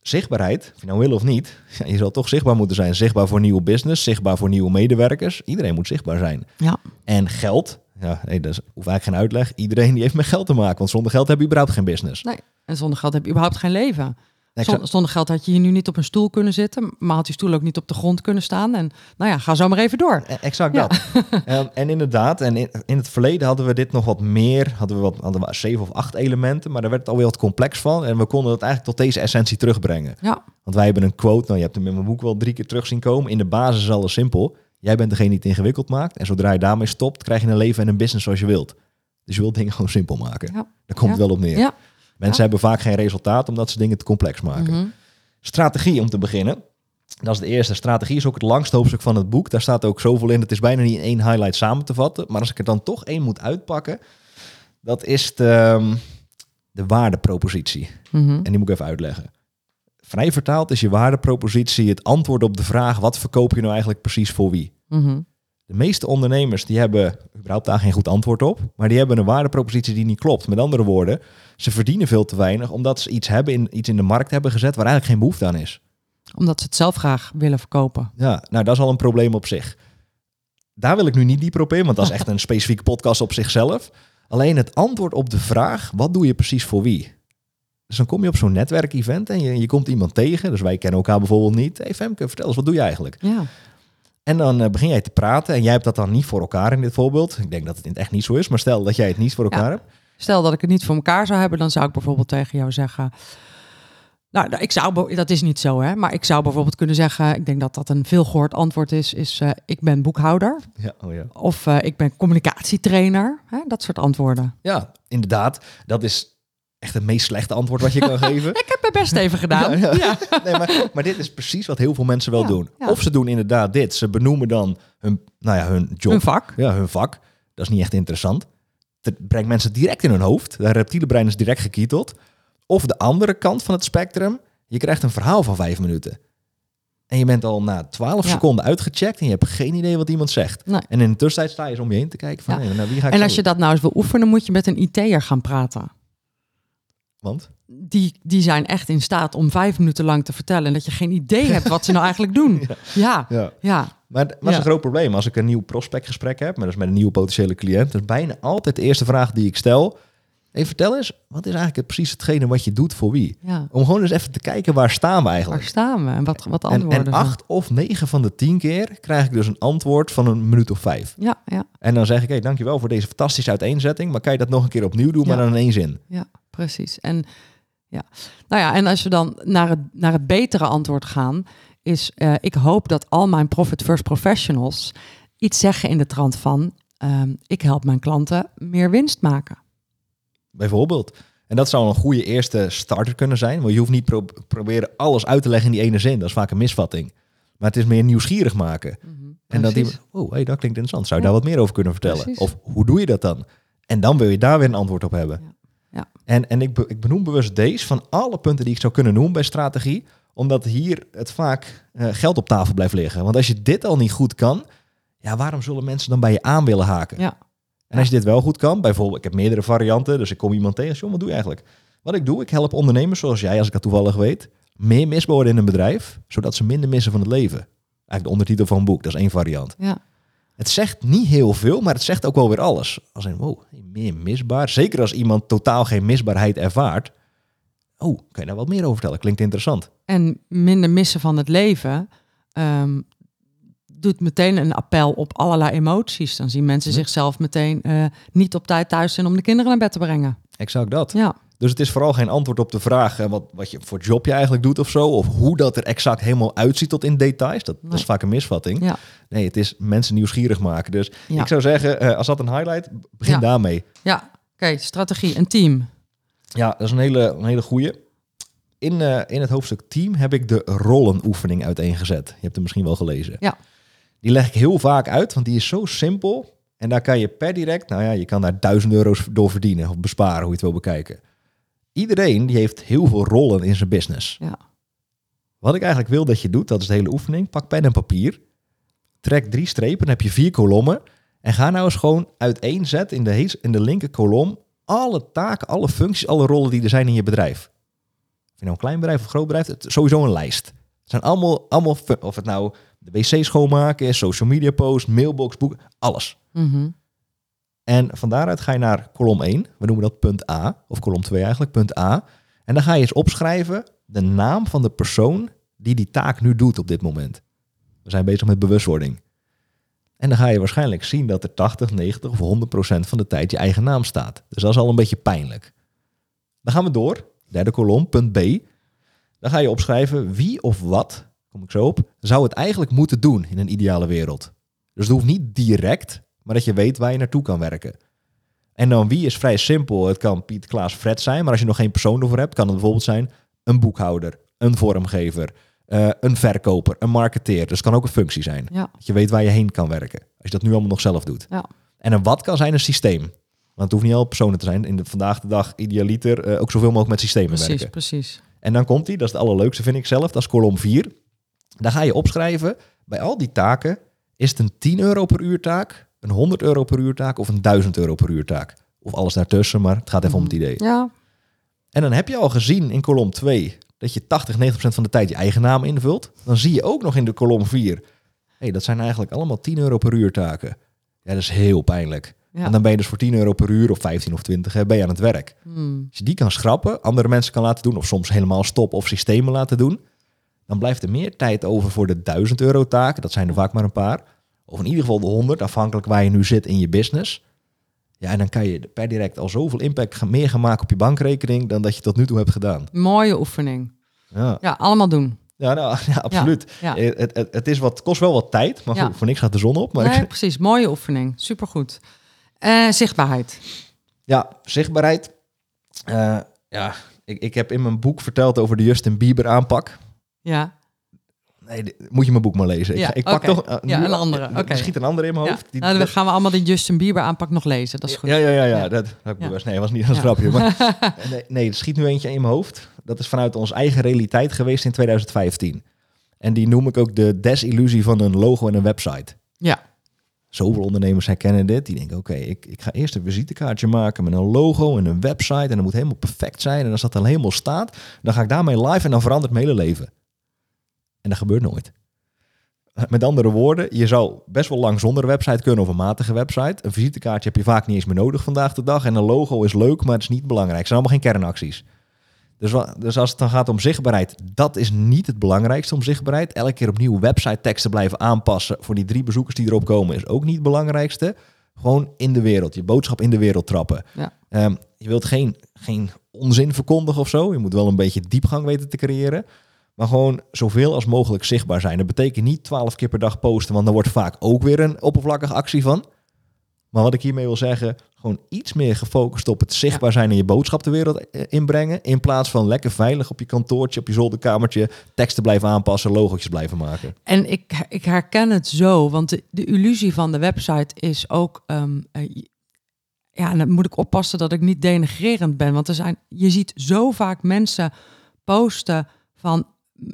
Zichtbaarheid, of je nou wil of niet, je zal toch zichtbaar moeten zijn. Zichtbaar voor nieuwe business, zichtbaar voor nieuwe medewerkers. Iedereen moet zichtbaar zijn. Ja, En geld, ja, nee, dat hoeft eigenlijk geen uitleg. Iedereen die heeft met geld te maken, want zonder geld heb je überhaupt geen business. nee. En zonder geld heb je überhaupt geen leven. Nee, Zonder geld had je hier nu niet op een stoel kunnen zitten, maar had die stoel ook niet op de grond kunnen staan. En nou ja, ga zo maar even door. E- Exact Ja. dat. en, en inderdaad, en in, in het verleden hadden we dit nog wat meer, hadden we wat, hadden we zeven of acht elementen, maar daar werd het alweer wat complex van en we konden het eigenlijk tot deze essentie terugbrengen. Ja, Want wij hebben een quote, nou je hebt hem in mijn boek wel drie keer terug zien komen, in de basis is alles simpel. Jij bent degene die het ingewikkeld maakt. En zodra je daarmee stopt, krijg je een leven en een business zoals je wilt. Dus je wilt dingen gewoon simpel maken. Ja. Daar komt Ja. het wel op neer. Ja. Mensen hebben vaak geen resultaat omdat ze dingen te complex maken. Mhm. Strategie om te beginnen. Dat is de eerste. Strategie is ook het langste hoofdstuk van het boek. Daar staat ook zoveel in. Het is bijna niet in één highlight samen te vatten. Maar als ik er dan toch één moet uitpakken, dat is de, ehm, de waardepropositie. Mhm. En die moet ik even uitleggen. Vrij vertaald is je waardepropositie het antwoord op de vraag: wat verkoop je nou eigenlijk precies voor wie? Mhm. De meeste ondernemers die hebben überhaupt daar geen goed antwoord op, maar die hebben een waardepropositie die niet klopt. Met andere woorden, ze verdienen veel te weinig omdat ze iets hebben in iets in de markt hebben gezet waar eigenlijk geen behoefte aan is. Omdat ze het zelf graag willen verkopen. Ja, nou dat is al een probleem op zich. Daar wil ik nu niet dieper op in, want dat is echt een specifieke podcast op zichzelf. Alleen het antwoord op de vraag, wat doe je precies voor wie? Dus dan kom je op zo'n netwerkevent en je, je komt iemand tegen. Dus wij kennen elkaar bijvoorbeeld niet. Hey Femke, vertel eens, wat doe je eigenlijk? Ja. En dan eh, begin jij te praten en jij hebt dat dan niet voor elkaar in dit voorbeeld. Ik denk dat het in het echt niet zo is, maar stel dat jij het niet voor elkaar Ja. hebt. Stel dat ik het niet voor elkaar zou hebben, dan zou ik bijvoorbeeld tegen jou zeggen. Nou, nou, ik zou, dat is niet zo, hè? Maar ik zou bijvoorbeeld kunnen zeggen, ik denk dat dat een veel gehoord antwoord is, is eh, ik ben boekhouder Ja, oh ja. of eh, ik ben communicatietrainer. Hè? Dat soort antwoorden. ja, inderdaad. Dat is echt het meest slechte antwoord wat je kan geven. Ik heb mijn best even gedaan. Ja. Nee, maar, maar dit is precies wat heel veel mensen wel Ja, doen. Of ze doen inderdaad dit. Ze benoemen dan hun, nou ja, hun job. Een vak. Ja, hun vak. Dat is niet echt interessant. Het brengt mensen direct in hun hoofd. De reptiele brein is direct gekieteld. Of de andere kant van het spectrum. Je krijgt een verhaal van vijf minuten. En je bent al na twaalf Ja. seconden uitgecheckt en je hebt geen idee wat iemand zegt. Nee. En in de tussentijd sta je eens om je heen te kijken van, Ja. nou, wie ga ik En als je dat nou eens wil oefenen, moet je met een IT'er gaan praten. Want? Die, die zijn echt in staat om vijf minuten lang te vertellen dat je geen idee hebt wat ze nou eigenlijk doen. Ja, Ja. ja. Maar dat is een groot probleem. Als ik een nieuw prospectgesprek heb, maar dat is met een nieuwe potentiële cliënt, dat is bijna altijd de eerste vraag die ik stel. Hey, vertel eens, wat is eigenlijk precies hetgene wat je doet voor wie? ja. Om gewoon eens even te kijken, waar staan we Waar eigenlijk? staan we en wat, wat En, antwoorden en ze? acht of negen van de tien keer krijg ik dus een antwoord van een minuut of vijf. Ja, ja, En dan zeg ik, hey, dankjewel voor deze fantastische uiteenzetting, maar kan je dat nog een keer opnieuw doen, maar dan in één zin? ja, precies. En ja, nou ja, en als we dan naar het, naar het betere antwoord gaan, is eh, ik hoop dat al mijn Profit First professionals iets zeggen in de trant van ehm, ik help mijn klanten meer winst maken. Bijvoorbeeld. En dat zou een goede eerste starter kunnen zijn. Want je hoeft niet pro proberen alles uit te leggen in die ene zin. Dat is vaak een misvatting. Maar het is meer nieuwsgierig maken. En dat die, oh, hey, dat klinkt interessant. Zou je Ja. daar wat meer over kunnen vertellen? Precies. Of hoe doe je dat dan? En dan wil je daar weer een antwoord op hebben. Ja. Ja. En, en ik, be- ik benoem bewust deze van alle punten die ik zou kunnen noemen bij strategie. Omdat hier het vaak eh, geld op tafel blijft liggen. Want als je dit al niet goed kan, ja, waarom zullen mensen dan bij je aan willen haken? Ja, En als je dit wel goed kan, bijvoorbeeld, ik heb meerdere varianten, dus ik kom iemand tegen, John, wat doe je eigenlijk? Wat ik doe, ik help ondernemers zoals jij, als ik dat toevallig weet, meer misbouwen in een bedrijf, zodat ze minder missen van het leven. Eigenlijk de ondertitel van een boek, dat is één variant. ja, Het zegt niet heel veel, maar het zegt ook wel weer alles. Als een, wow, meer misbaar. Zeker als iemand totaal geen misbaarheid ervaart. Oh, kan je daar wat meer over vertellen? Klinkt interessant. en minder missen van het leven ehm, doet meteen een appel op allerlei emoties. Dan zien mensen Ja. zichzelf meteen eh, niet op tijd thuis zijn om de kinderen naar bed te brengen. Exact dat. Ja, Dus het is vooral geen antwoord op de vraag eh, wat, wat je voor job je eigenlijk doet of zo. Of hoe dat er exact helemaal uitziet tot in details. Dat, dat is vaak een misvatting. ja, Nee, het is mensen nieuwsgierig maken. Dus Ja. ik zou zeggen, eh, als dat een highlight, begin daarmee. ja. Oké, strategie, een team. Ja, dat is een hele, een hele goeie. In, in het hoofdstuk team heb ik de rollenoefening uiteengezet. Je hebt hem misschien wel gelezen. Ja. Die leg ik heel vaak uit, want die is zo simpel. En daar kan je per direct, nou ja, je kan daar duizend euro's door verdienen of besparen, hoe je het wil bekijken. Iedereen die heeft heel veel rollen in zijn business. Ja. Wat ik eigenlijk wil dat je doet, dat is de hele oefening. Pak pen en papier. Trek drie strepen, dan heb je vier kolommen. En ga nou eens gewoon uiteenzetten in de, in de linker kolom alle taken, alle functies, alle rollen die er zijn in je bedrijf. Of je nou een klein bedrijf of een groot bedrijf, het is sowieso een lijst. Het zijn allemaal, allemaal of het nou de wc schoonmaken social media post, mailbox, boek, alles. Mhm. En van daaruit ga je naar kolom 1. We noemen dat punt A. Of kolom 2 eigenlijk, punt A. En dan ga je eens opschrijven de naam van de persoon die die taak nu doet op dit moment. We zijn bezig met bewustwording. En dan ga je waarschijnlijk zien dat er 80, 90 of 100 procent van de tijd je eigen naam staat. Dus dat is al een beetje pijnlijk. Dan gaan we door. Derde kolom, punt B. Dan ga je opschrijven wie of wat, kom ik zo op, zou het eigenlijk moeten doen in een ideale wereld. Dus het hoeft niet direct, maar dat je weet waar je naartoe kan werken. En dan wie is vrij simpel. Het kan Piet, Klaas, Fred zijn, maar als je nog geen persoon ervoor hebt, kan het bijvoorbeeld zijn een boekhouder, een vormgever, eh, een verkoper, een marketeer. Dus het kan ook een functie zijn. Ja. Dat je weet waar je heen kan werken. Als je dat nu allemaal nog zelf doet. Ja. En een wat kan zijn een systeem. Want het hoeft niet al personen te zijn. In de vandaag de dag idealiter eh, ook zoveel mogelijk met systemen Precies, werken. precies. En dan komt die, dat is het allerleukste vind ik zelf, dat is kolom 4. Daar ga je opschrijven, bij al die taken, is het een 10 euro per uur taak, een 100 euro per uur taak of een 1000 euro per uur taak. Of alles daartussen, maar het gaat even om het idee. Ja, En dan heb je al gezien in kolom 2 dat je 80, 90% van de tijd je eigen naam invult. Dan zie je ook nog in de kolom 4, hey, dat zijn eigenlijk allemaal 10 euro per uur taken. Ja, dat is heel pijnlijk. ja. En dan ben je dus voor 10 euro per uur of 15 of 20 hè, ben je aan het werk. Hmm. Als je die kan schrappen, andere mensen kan laten doen, of soms helemaal stoppen of systemen laten doen, dan blijft er meer tijd over voor de 1000 euro taken. Dat zijn er vaak maar een paar. Of in ieder geval de 100, afhankelijk waar je nu zit in je business. Ja, en dan kan je per direct al zoveel impact meer gaan maken op je bankrekening dan dat je tot nu toe hebt gedaan. Mooie oefening. Ja, Ja, allemaal doen. ja, nou, ja absoluut. Ja. Eh, Het, het, het is wat, kost wel wat tijd, maar goed, voor niks gaat de zon op. Maar Nee, precies. Mooie oefening. Supergoed. Eh zichtbaarheid. Ja, zichtbaarheid. Eh, ja, ik, ik heb in mijn boek verteld over de Justin Bieber aanpak. Ja. Nee, moet je mijn boek maar lezen. Ik, Ja, ga- ik pak oké. toch... eh, Ja, nu- een andere, er oké. schiet een andere in mijn ja. hoofd. Die- nou, dan gaan we allemaal die Justin Bieber aanpak nog lezen. Dat is goed. Ja, ja, ja, ja, Ja. dat had ik Ja. bewust. Nee, was niet een Ja. grapje. Maar, nee, nee, er schiet nu eentje in mijn hoofd. Dat is vanuit onze eigen realiteit geweest in 2015. En die noem ik ook de desillusie van een logo en een website. Ja. Zoveel ondernemers herkennen dit. Die denken, oké, ik, ik ga eerst een visitekaartje maken met een logo en een website. En dat moet helemaal perfect zijn. En als dat dan helemaal staat, dan ga ik daarmee live en dan verandert mijn hele leven. En dat gebeurt nooit. Met andere woorden, je zou best wel lang zonder een website kunnen of een matige website. Een visitekaartje heb je vaak niet eens meer nodig vandaag de dag. En een logo is leuk, maar het is niet belangrijk. Het zijn allemaal geen kernacties. Dus, dus als het dan gaat om zichtbaarheid, dat is niet het belangrijkste om zichtbaarheid. Elke keer opnieuw website teksten blijven aanpassen voor die drie bezoekers die erop komen is ook niet het belangrijkste. Gewoon in de wereld, je boodschap in de wereld trappen. Ja. Ehm, je wilt geen, geen onzin verkondigen of zo. Je moet wel een beetje diepgang weten te creëren. Maar gewoon zoveel als mogelijk zichtbaar zijn. Dat betekent niet twaalf keer per dag posten, want dan wordt vaak ook weer een oppervlakkige actie van. Maar wat ik hiermee wil zeggen, gewoon iets meer gefocust op het zichtbaar zijn en je boodschap de wereld eh, inbrengen. In plaats van lekker veilig op je kantoortje, op je zolderkamertje, teksten blijven aanpassen, logootjes blijven maken. En ik, ik herken het zo, want de, de illusie van de website is ook. ehm, eh, ja, en dan moet ik oppassen dat ik niet denigrerend ben. Want er zijn, je ziet zo vaak mensen posten van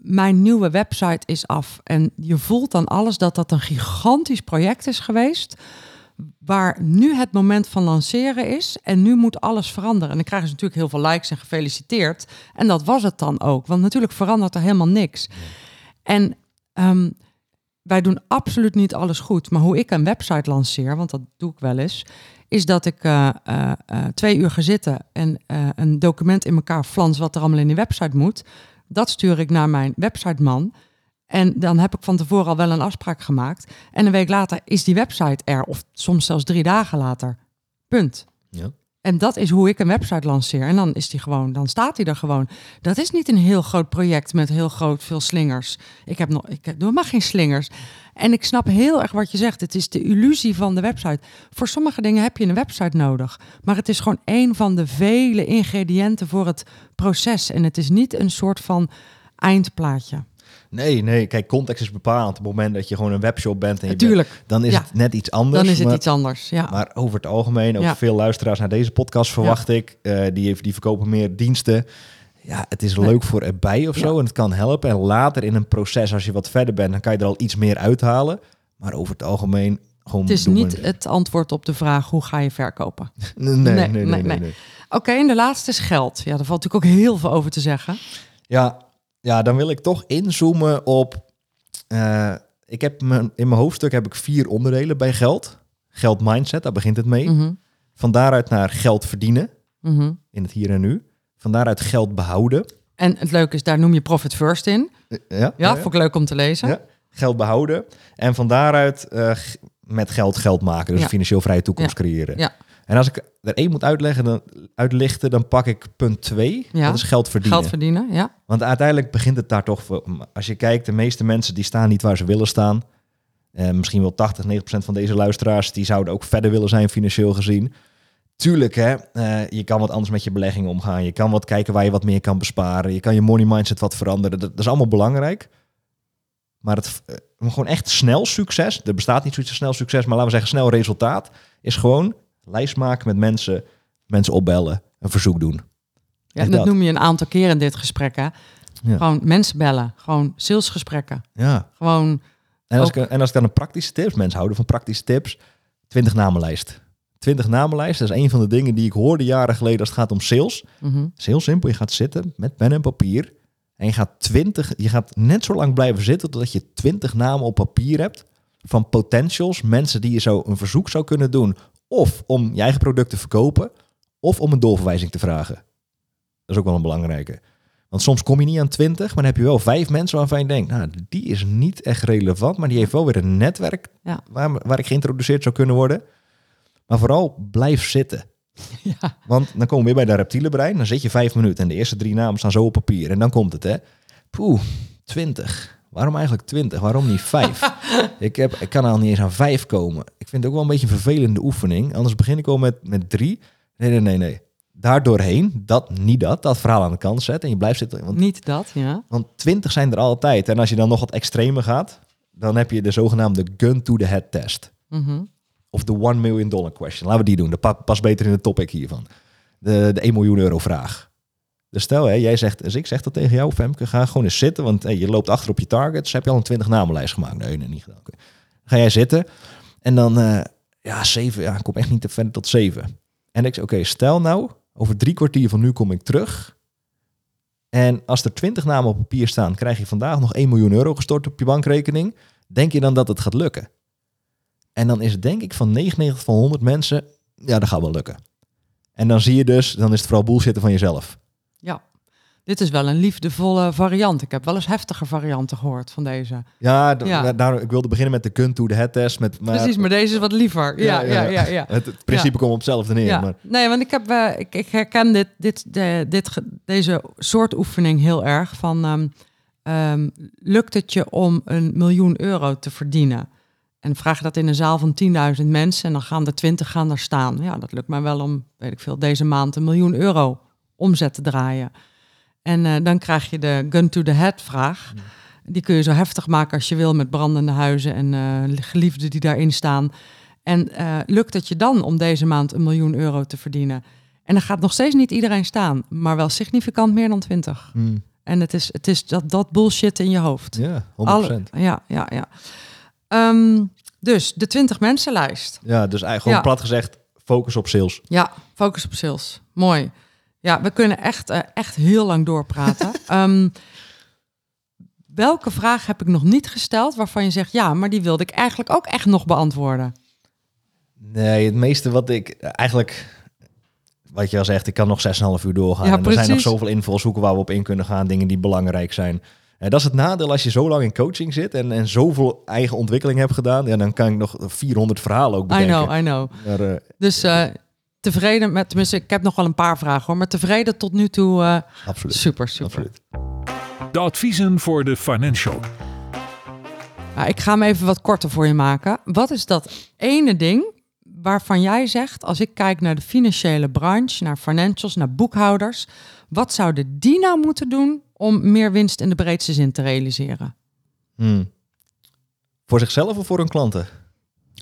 mijn nieuwe website is af. En je voelt dan alles dat dat een gigantisch project is geweest. Waar nu het moment van lanceren is. En nu moet alles veranderen. En dan krijgen ze natuurlijk heel veel likes en gefeliciteerd. En dat was het dan ook. Want natuurlijk verandert er helemaal niks. En ehm, wij doen absoluut niet alles goed. Maar hoe ik een website lanceer, want dat doe ik wel eens, is dat ik eh, eh, eh, twee uur ga zitten en een document in elkaar flans wat er allemaal in die website moet. Dat stuur ik naar mijn websiteman. En dan heb ik van tevoren al wel een afspraak gemaakt. En een week later is die website er, of soms zelfs drie dagen later. Punt. Ja. En dat is hoe ik een website lanceer. En dan is die gewoon, dan staat hij er gewoon. Dat is niet een heel groot project met heel groot veel slingers. Ik heb nog, ik heb, doe maar geen slingers. En ik snap heel erg wat je zegt. Het is de illusie van de website. Voor sommige dingen heb je een website nodig. Maar het is gewoon één van de vele ingrediënten voor het proces. En het is niet een soort van eindplaatje. Nee, nee, kijk, context is bepalend. Op het moment dat je gewoon een webshop bent en je bent- dan is Ja. het net iets anders. dan is het maar, iets anders. Ja. Maar over het algemeen, ook Ja. veel luisteraars naar deze podcast verwacht ik, eh, die, die verkopen meer diensten. Ja, het is leuk voor erbij of zo Ja. en het kan helpen. En later in een proces, als je wat verder bent, dan kan je er al iets meer uithalen. Maar over het algemeen gewoon het is niet het antwoord op de vraag hoe ga je verkopen. Nee, nee, nee, nee, nee, nee, nee. Oké, en de laatste is geld. Ja, daar valt natuurlijk ook heel veel over te zeggen. Ja, ja, dan wil ik toch inzoomen op. eh, ik heb mijn, in mijn hoofdstuk heb ik vier onderdelen bij geld. Geld mindset, daar begint het mee. Mhm, Van daaruit naar geld verdienen mhm. in het hier en nu. Van daaruit geld behouden. En het leuke is, daar noem je profit first in. Eh, Ja, Ja, vond ik leuk om te lezen. Ja. geld behouden. En van daaruit eh, met geld geld maken. Dus een financieel vrije toekomst creëren. Ja. En als ik er één moet uitleggen, dan, uitlichten, dan pak ik punt twee. Ja. Dat is geld verdienen. Geld verdienen, ja. Want uiteindelijk begint het daar toch. Als je kijkt, de meeste mensen die staan niet waar ze willen staan. Eh, misschien wel 80, 90 procent van deze luisteraars... die zouden ook verder willen zijn financieel gezien. Tuurlijk, hè, eh, je kan wat anders met je beleggingen omgaan. Je kan wat kijken waar je wat meer kan besparen. Je kan je money mindset wat veranderen. Dat, dat is allemaal belangrijk. Maar het, eh, gewoon echt snel succes... er bestaat niet zoiets als snel succes... maar laten we zeggen snel resultaat... is gewoon lijst maken met mensen... mensen opbellen, een verzoek doen. Ja, dat dat. noem je een aantal keer in dit gesprek, hè? Ja. Gewoon mensen bellen, gewoon salesgesprekken. Ja. Gewoon, En als, Ook- ik, en als ik dan een praktische tips, mensen houden van praktische tips, 20 namenlijst. 20 namenlijst, dat is een van de dingen die ik hoorde jaren geleden als het gaat om sales. Het is heel simpel, je gaat zitten met pen en papier en je gaat 20, je gaat net zo lang blijven zitten totdat je 20 namen op papier hebt van potentials, mensen die je zo een verzoek zou kunnen doen of om je eigen product te verkopen of om een doorverwijzing te vragen. Dat is ook wel een belangrijke. Want soms kom je niet aan 20, maar dan heb je wel vijf mensen waarvan je denkt, nou, die is niet echt relevant, maar die heeft wel weer een netwerk Ja. waar, waar ik geïntroduceerd zou kunnen worden. Maar vooral blijf zitten. ja, Want dan komen we weer bij dat reptiele brein. Dan zit je vijf minuten en de eerste drie namen staan zo op papier. En dan komt het, hè. Poeh, 20. Waarom eigenlijk 20? Waarom niet 5? ik, heb, ik kan al niet eens aan 5 komen. Ik vind het ook wel een beetje een vervelende oefening. Anders begin ik al met, met 3. Nee, nee, nee, nee. Daar doorheen, dat, niet dat, dat verhaal aan de kant zetten. En je blijft zitten. Want, niet dat, ja. want 20 zijn er altijd. En als je dan nog wat extremer gaat, dan heb je de zogenaamde gun to the head test. Mhm. Of de 1 million dollar question. Laten we die doen. Dat pa- past beter in de topic hiervan. De, de 1 miljoen euro vraag. Dus stel, hè, jij zegt, dus ik zeg dat tegen jou, Femke, ga gewoon eens zitten, want je loopt achter op je targets. Heb je al een 20 namenlijst gemaakt? Nee, nee, niet gedaan. Ga jij zitten en dan, eh, ja, 7, ja, ik kom echt niet te verder tot 7. En ik zeg, oké, stel nou, over drie kwartier van nu kom ik terug. En als er 20 namen op papier staan, krijg je vandaag nog 1 miljoen euro gestort op je bankrekening. Denk je dan dat het gaat lukken? En dan is het denk ik van 99 van 100 mensen, ja, dat gaat wel lukken. En dan zie je dus, dan is het vooral bullshitten van jezelf. Ja. Dit is wel een liefdevolle variant. Ik heb wel eens heftige varianten gehoord van deze. Ja, ik wilde beginnen met de kunt to de head test. Met, maar Precies, maar deze is wat liever. Ja, ja, ja. ja, Het, het principe komt op hetzelfde neer. Ja. Maar, Nee, want ik, heb, eh, ik, ik herken dit, dit, de, dit, deze soort oefening heel erg. Van, ehm, ehm, lukt het je om een miljoen euro te verdienen? En vraag je dat in een zaal van 10.000 mensen en dan gaan er 20 gaan daar staan. Ja, dat lukt mij wel om, weet ik veel, deze maand een miljoen euro omzet te draaien. En eh, dan krijg je de gun to the head vraag. Die kun je zo heftig maken als je wil met brandende huizen en eh, geliefden die daarin staan. En eh, lukt het je dan om deze maand een miljoen euro te verdienen? En dan gaat nog steeds niet iedereen staan, maar wel significant meer dan 20. hmm, En het is, het is dat, dat bullshit in je hoofd. ja, 100%. Alle- ja, ja, ja. Ehm, dus de 20 mensenlijst. Ja, dus eigenlijk gewoon Ja. plat gezegd, focus op sales. Ja, focus op sales. Mooi. Ja, we kunnen echt, eh, echt heel lang doorpraten. Ehm, welke vraag heb ik nog niet gesteld waarvan je zegt, ja, maar die wilde ik eigenlijk ook echt nog beantwoorden? Nee, het meeste wat ik eigenlijk... Wat je al zegt, ik kan nog 6,5 uur doorgaan. Ja, en er zijn nog zoveel invalshoeken waar we op in kunnen gaan. Dingen die belangrijk zijn. En dat is het nadeel als je zo lang in coaching zit en, en zoveel eigen ontwikkeling hebt gedaan. Ja, dan kan ik nog 400 verhalen ook I bedenken. know, I know. Maar, eh, Dus eh, tevreden met, tenminste, ik heb nog wel een paar vragen hoor, maar tevreden tot nu toe. eh, absoluut. super, super. absoluut. De adviezen voor de financial. Ik ga hem even wat korter voor je maken. Wat is dat ene ding waarvan jij zegt, als ik kijk naar de financiële branche, naar financials, naar boekhouders, wat zouden die nou moeten doen om meer winst in de breedste zin te realiseren? Hmm. Voor zichzelf of voor hun klanten?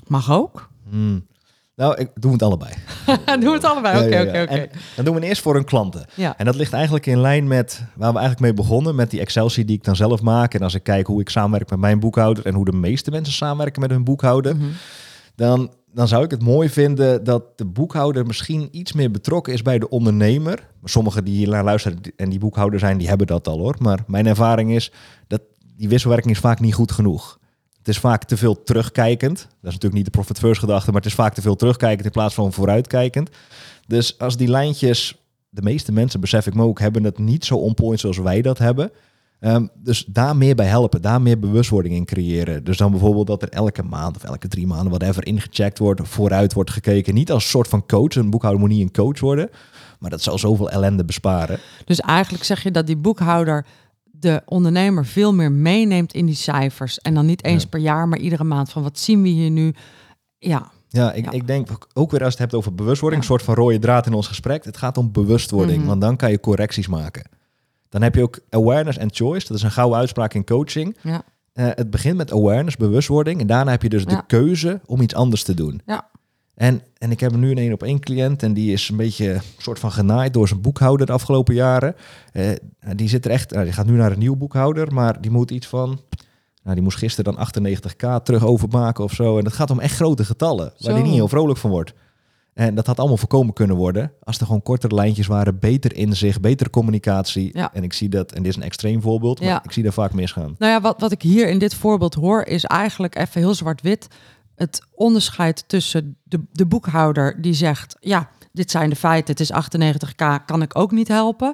Mag ook. Hmm. Nou, ik doe het allebei. Doen we het allebei. Oké, oké, oké. Dan doen we het eerst voor hun klanten. Ja. En dat ligt eigenlijk in lijn met waar we eigenlijk mee begonnen, met die Excel-sheet die ik dan zelf maak. En als ik kijk hoe ik samenwerk met mijn boekhouder en hoe de meeste mensen samenwerken met hun boekhouder, Mhm. dan, dan zou ik het mooi vinden dat de boekhouder misschien iets meer betrokken is bij de ondernemer. Sommigen die hier naar luisteren en die boekhouder zijn, die hebben dat al hoor. Maar mijn ervaring is dat die wisselwerking is vaak niet goed genoeg. Het is vaak te veel terugkijkend. Dat is natuurlijk niet de profit first gedachte, maar het is vaak te veel terugkijkend in plaats van vooruitkijkend. Dus als die lijntjes, de meeste mensen, besef ik me ook, hebben het niet zo on point zoals wij dat hebben. Ehm, dus daar meer bij helpen, daar meer bewustwording in creëren. Dus dan bijvoorbeeld dat er elke maand of elke drie maanden whatever ingecheckt wordt, vooruit wordt gekeken. Niet als soort van coach, een boekhouder moet niet een coach worden, maar dat zal zoveel ellende besparen. Dus eigenlijk zeg je dat die boekhouder de ondernemer veel meer meeneemt in die cijfers. En dan niet eens Ja. per jaar, maar iedere maand. Van wat zien we hier nu? Ja, Ja, ik, Ja. ik denk ook weer als je het hebt over bewustwording, Ja. een soort van rode draad in ons gesprek. Het gaat om bewustwording, Mhm. want dan kan je correcties maken. Dan heb je ook awareness and choice. Dat is een gouden uitspraak in coaching. ja, Eh, het begint met awareness, bewustwording. En daarna heb je dus de keuze om iets anders te doen. Ja. En, en ik heb nu een één op één cliënt en die is een beetje soort van genaaid door zijn boekhouder de afgelopen jaren. Eh, die zit er echt, nou, die gaat nu naar een nieuw boekhouder, maar die moet iets van, nou, die moest gisteren dan 98k terug overmaken of zo. En dat gaat om echt grote getallen, waar die niet heel vrolijk van wordt. En dat had allemaal voorkomen kunnen worden als er gewoon kortere lijntjes waren, beter inzicht, betere communicatie. Ja. En ik zie dat, en dit is een extreem voorbeeld, maar Ja. ik zie daar vaak misgaan. Nou ja, wat, wat ik hier in dit voorbeeld hoor, is eigenlijk even heel zwart-wit. Het onderscheid tussen de, de boekhouder die zegt: Ja, dit zijn de feiten, het is 98k, kan ik ook niet helpen.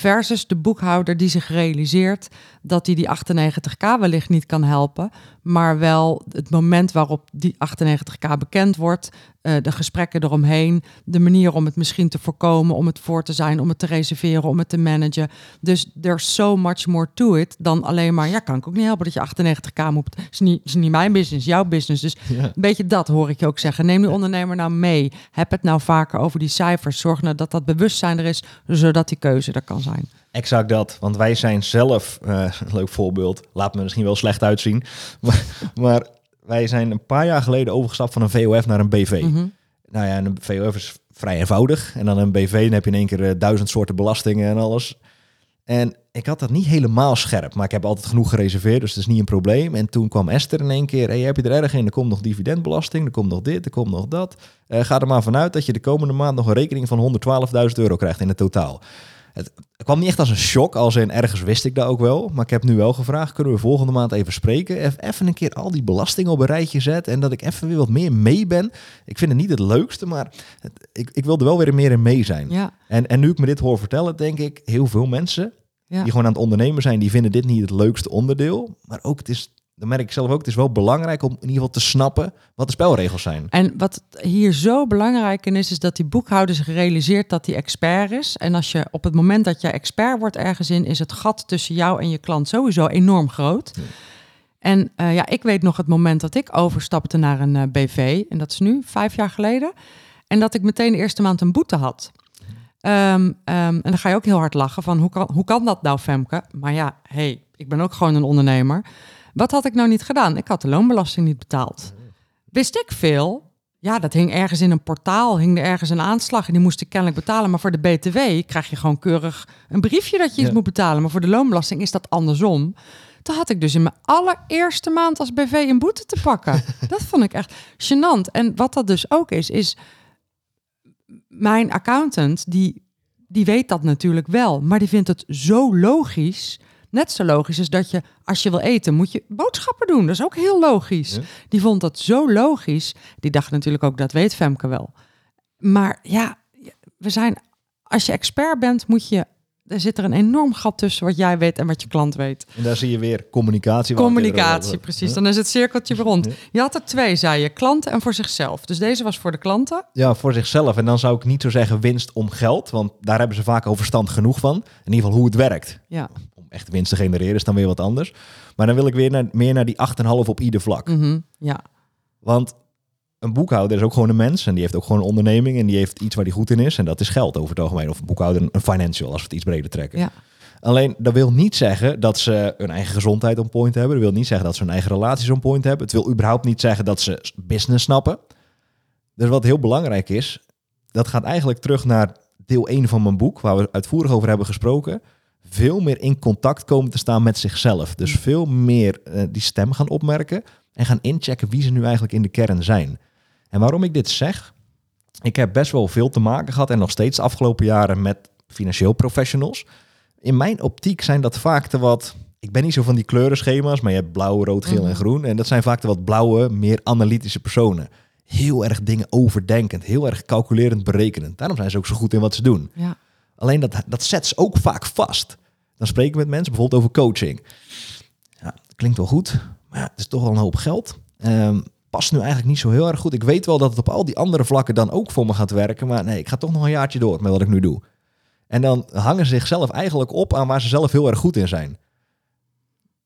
Versus de boekhouder die zich realiseert dat hij die 98k wellicht niet kan helpen. Maar wel het moment waarop die 98k bekend wordt, eh, de gesprekken eromheen, de manier om het misschien te voorkomen, om het voor te zijn, om het te reserveren, om het te managen. Dus there's so much more to it dan alleen maar, ja, kan ik ook niet helpen dat je 98k moet. Het is niet, is niet mijn business, jouw business. Dus Ja. een beetje dat hoor ik je ook zeggen. Neem de ondernemer nou mee. Heb het nou vaker over die cijfers. Zorg nou dat dat bewustzijn er is, zodat die keuze er kan zijn. Exact dat, want wij zijn zelf, een leuk voorbeeld, laat me misschien wel slecht uitzien, maar, maar wij zijn een paar jaar geleden overgestapt van een VOF naar een BV. Mhm. Nou ja, en een VOF is vrij eenvoudig en dan een BV, dan heb je in één keer eh, duizend soorten belastingen en alles. En ik had dat niet helemaal scherp, maar ik heb altijd genoeg gereserveerd, dus dat is niet een probleem. En toen kwam Esther in één keer, hey, heb je er erg in? Er komt nog dividendbelasting, er komt nog dit, er komt nog dat. Eh, ga er maar vanuit dat je de komende maand nog een rekening van 112.000 euro krijgt in het totaal. Het kwam niet echt als een shock, als in ergens wist ik dat ook wel. Maar ik heb nu wel gevraagd, kunnen we volgende maand even spreken? Even een keer al die belastingen op een rijtje zetten en dat ik even weer wat meer mee ben. Ik vind het niet het leukste, maar het- ik, ik wil er wel weer meer in mee zijn. Ja, En, en nu ik me dit hoor vertellen, denk ik, heel veel mensen ja. die gewoon aan het ondernemen zijn, die vinden dit niet het leukste onderdeel. Maar ook, het is, dan merk ik zelf ook, het is wel belangrijk om in ieder geval te snappen wat de spelregels zijn. En wat hier zo belangrijk in is, is dat die boekhouder zich realiseert dat hij expert is. En als je op het moment dat je expert wordt ergens in, is het gat tussen jou en je klant sowieso enorm groot. Ja. En eh, ja, ik weet nog het moment dat ik overstapte naar een eh, BV, en dat is nu vijf jaar geleden. En dat ik meteen de eerste maand een boete had. Ehm, ehm, en dan ga je ook heel hard lachen van hoe kan, hoe kan dat nou, Femke? Maar ja, hey, ik ben ook gewoon een ondernemer. Wat had ik nou niet gedaan? Ik had de loonbelasting niet betaald. Wist ik veel? Ja, dat hing ergens in een portaal, hing er ergens een aanslag en die moest ik kennelijk betalen. Maar voor de BTW krijg je gewoon keurig een briefje dat je iets Ja. moet betalen. Maar voor de loonbelasting is dat andersom. Toen had ik dus in mijn allereerste maand als BV een boete te pakken. dat vond ik echt gênant. En wat dat dus ook is, is mijn accountant, die, die weet dat natuurlijk wel. Maar die vindt het zo logisch. Net zo logisch als dat je, als je wil eten, moet je boodschappen doen. Dat is ook heel logisch. Ja. Die vond dat zo logisch. Die dacht natuurlijk ook, dat weet Femke wel. Maar ja, we zijn, als je expert bent, moet je, er zit er een enorm gat tussen wat jij weet en wat je klant weet. En daar zie je weer communicatie. Communicatie, precies. Dan is het cirkeltje rond. Je had er twee, zei je, klanten en voor zichzelf. Dus deze was voor de klanten. Ja, voor zichzelf. En dan zou ik niet zo zeggen winst om geld, want daar hebben ze vaak al verstand genoeg van. In ieder geval hoe het werkt. Ja. Echt winst te genereren is dan weer wat anders. Maar dan wil ik weer naar, meer naar die 8,5 op ieder vlak. Mhm, ja. Want een boekhouder is ook gewoon een mens en die heeft ook gewoon een onderneming en die heeft iets waar die goed in is en dat is geld over het algemeen. Of een boekhouder, een financial, als we het iets breder trekken. Ja. Alleen, dat wil niet zeggen dat ze hun eigen gezondheid on point hebben. Dat wil niet zeggen dat ze hun eigen relaties on point hebben. Het wil überhaupt niet zeggen dat ze business snappen. Dus wat heel belangrijk is, dat gaat eigenlijk terug naar deel 1 van mijn boek, waar we uitvoerig over hebben gesproken. Veel meer in contact komen te staan met zichzelf. Dus veel meer eh, die stem gaan opmerken en gaan inchecken wie ze nu eigenlijk in de kern zijn. En waarom ik dit zeg, ik heb best wel veel te maken gehad en nog steeds de afgelopen jaren met financieel professionals. In mijn optiek zijn dat vaak te wat. Ik ben niet zo van die kleurenschema's, maar je hebt blauw, rood, geel en groen. En dat zijn vaak de wat blauwe, meer analytische personen. Heel erg dingen overdenkend, heel erg calculerend berekenend. Daarom zijn ze ook zo goed in wat ze doen. Ja. Alleen dat, dat zet ze ook vaak vast. Dan spreek ik met mensen bijvoorbeeld over coaching. Ja, klinkt wel goed, maar ja, het is toch wel een hoop geld. Ehm, past nu eigenlijk niet zo heel erg goed. Ik weet wel dat het op al die andere vlakken dan ook voor me gaat werken. Maar nee, ik ga toch nog een jaartje door met wat ik nu doe. En dan hangen ze zichzelf eigenlijk op aan waar ze zelf heel erg goed in zijn.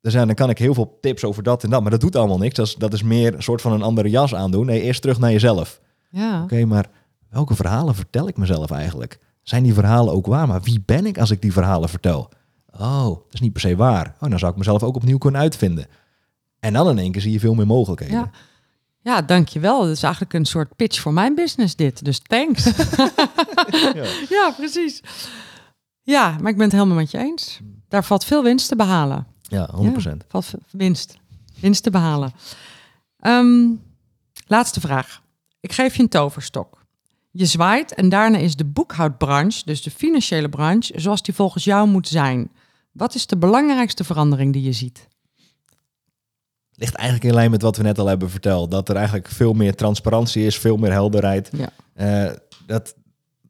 Dus ja, dan kan ik heel veel tips over dat en dat, maar dat doet allemaal niks. Dat is, dat is meer een soort van een andere jas aandoen. Nee, eerst terug naar jezelf. Ja. Oké, maar welke verhalen vertel ik mezelf eigenlijk? Zijn die verhalen ook waar? Maar wie ben ik als ik die verhalen vertel? Oh, dat is niet per se waar. Oh, dan zou ik mezelf ook opnieuw kunnen uitvinden. En dan in één keer zie je veel meer mogelijkheden. Ja. Ja, dankjewel. Dat is eigenlijk een soort pitch voor mijn business dit. Dus thanks. Ja. ja, precies. Ja, maar ik ben het helemaal met je eens. Daar valt veel winst te behalen. Ja, 100%. Ja, valt winst. Winst te behalen. Ehm, laatste vraag. Ik geef je een toverstok. Je zwaait en daarna is de boekhoudbranche, dus de financiële branche, zoals die volgens jou moet zijn. Wat is de belangrijkste verandering die je ziet? Ligt eigenlijk in lijn met wat we net al hebben verteld. Dat er eigenlijk veel meer transparantie is, veel meer helderheid. Ja. Eh, dat,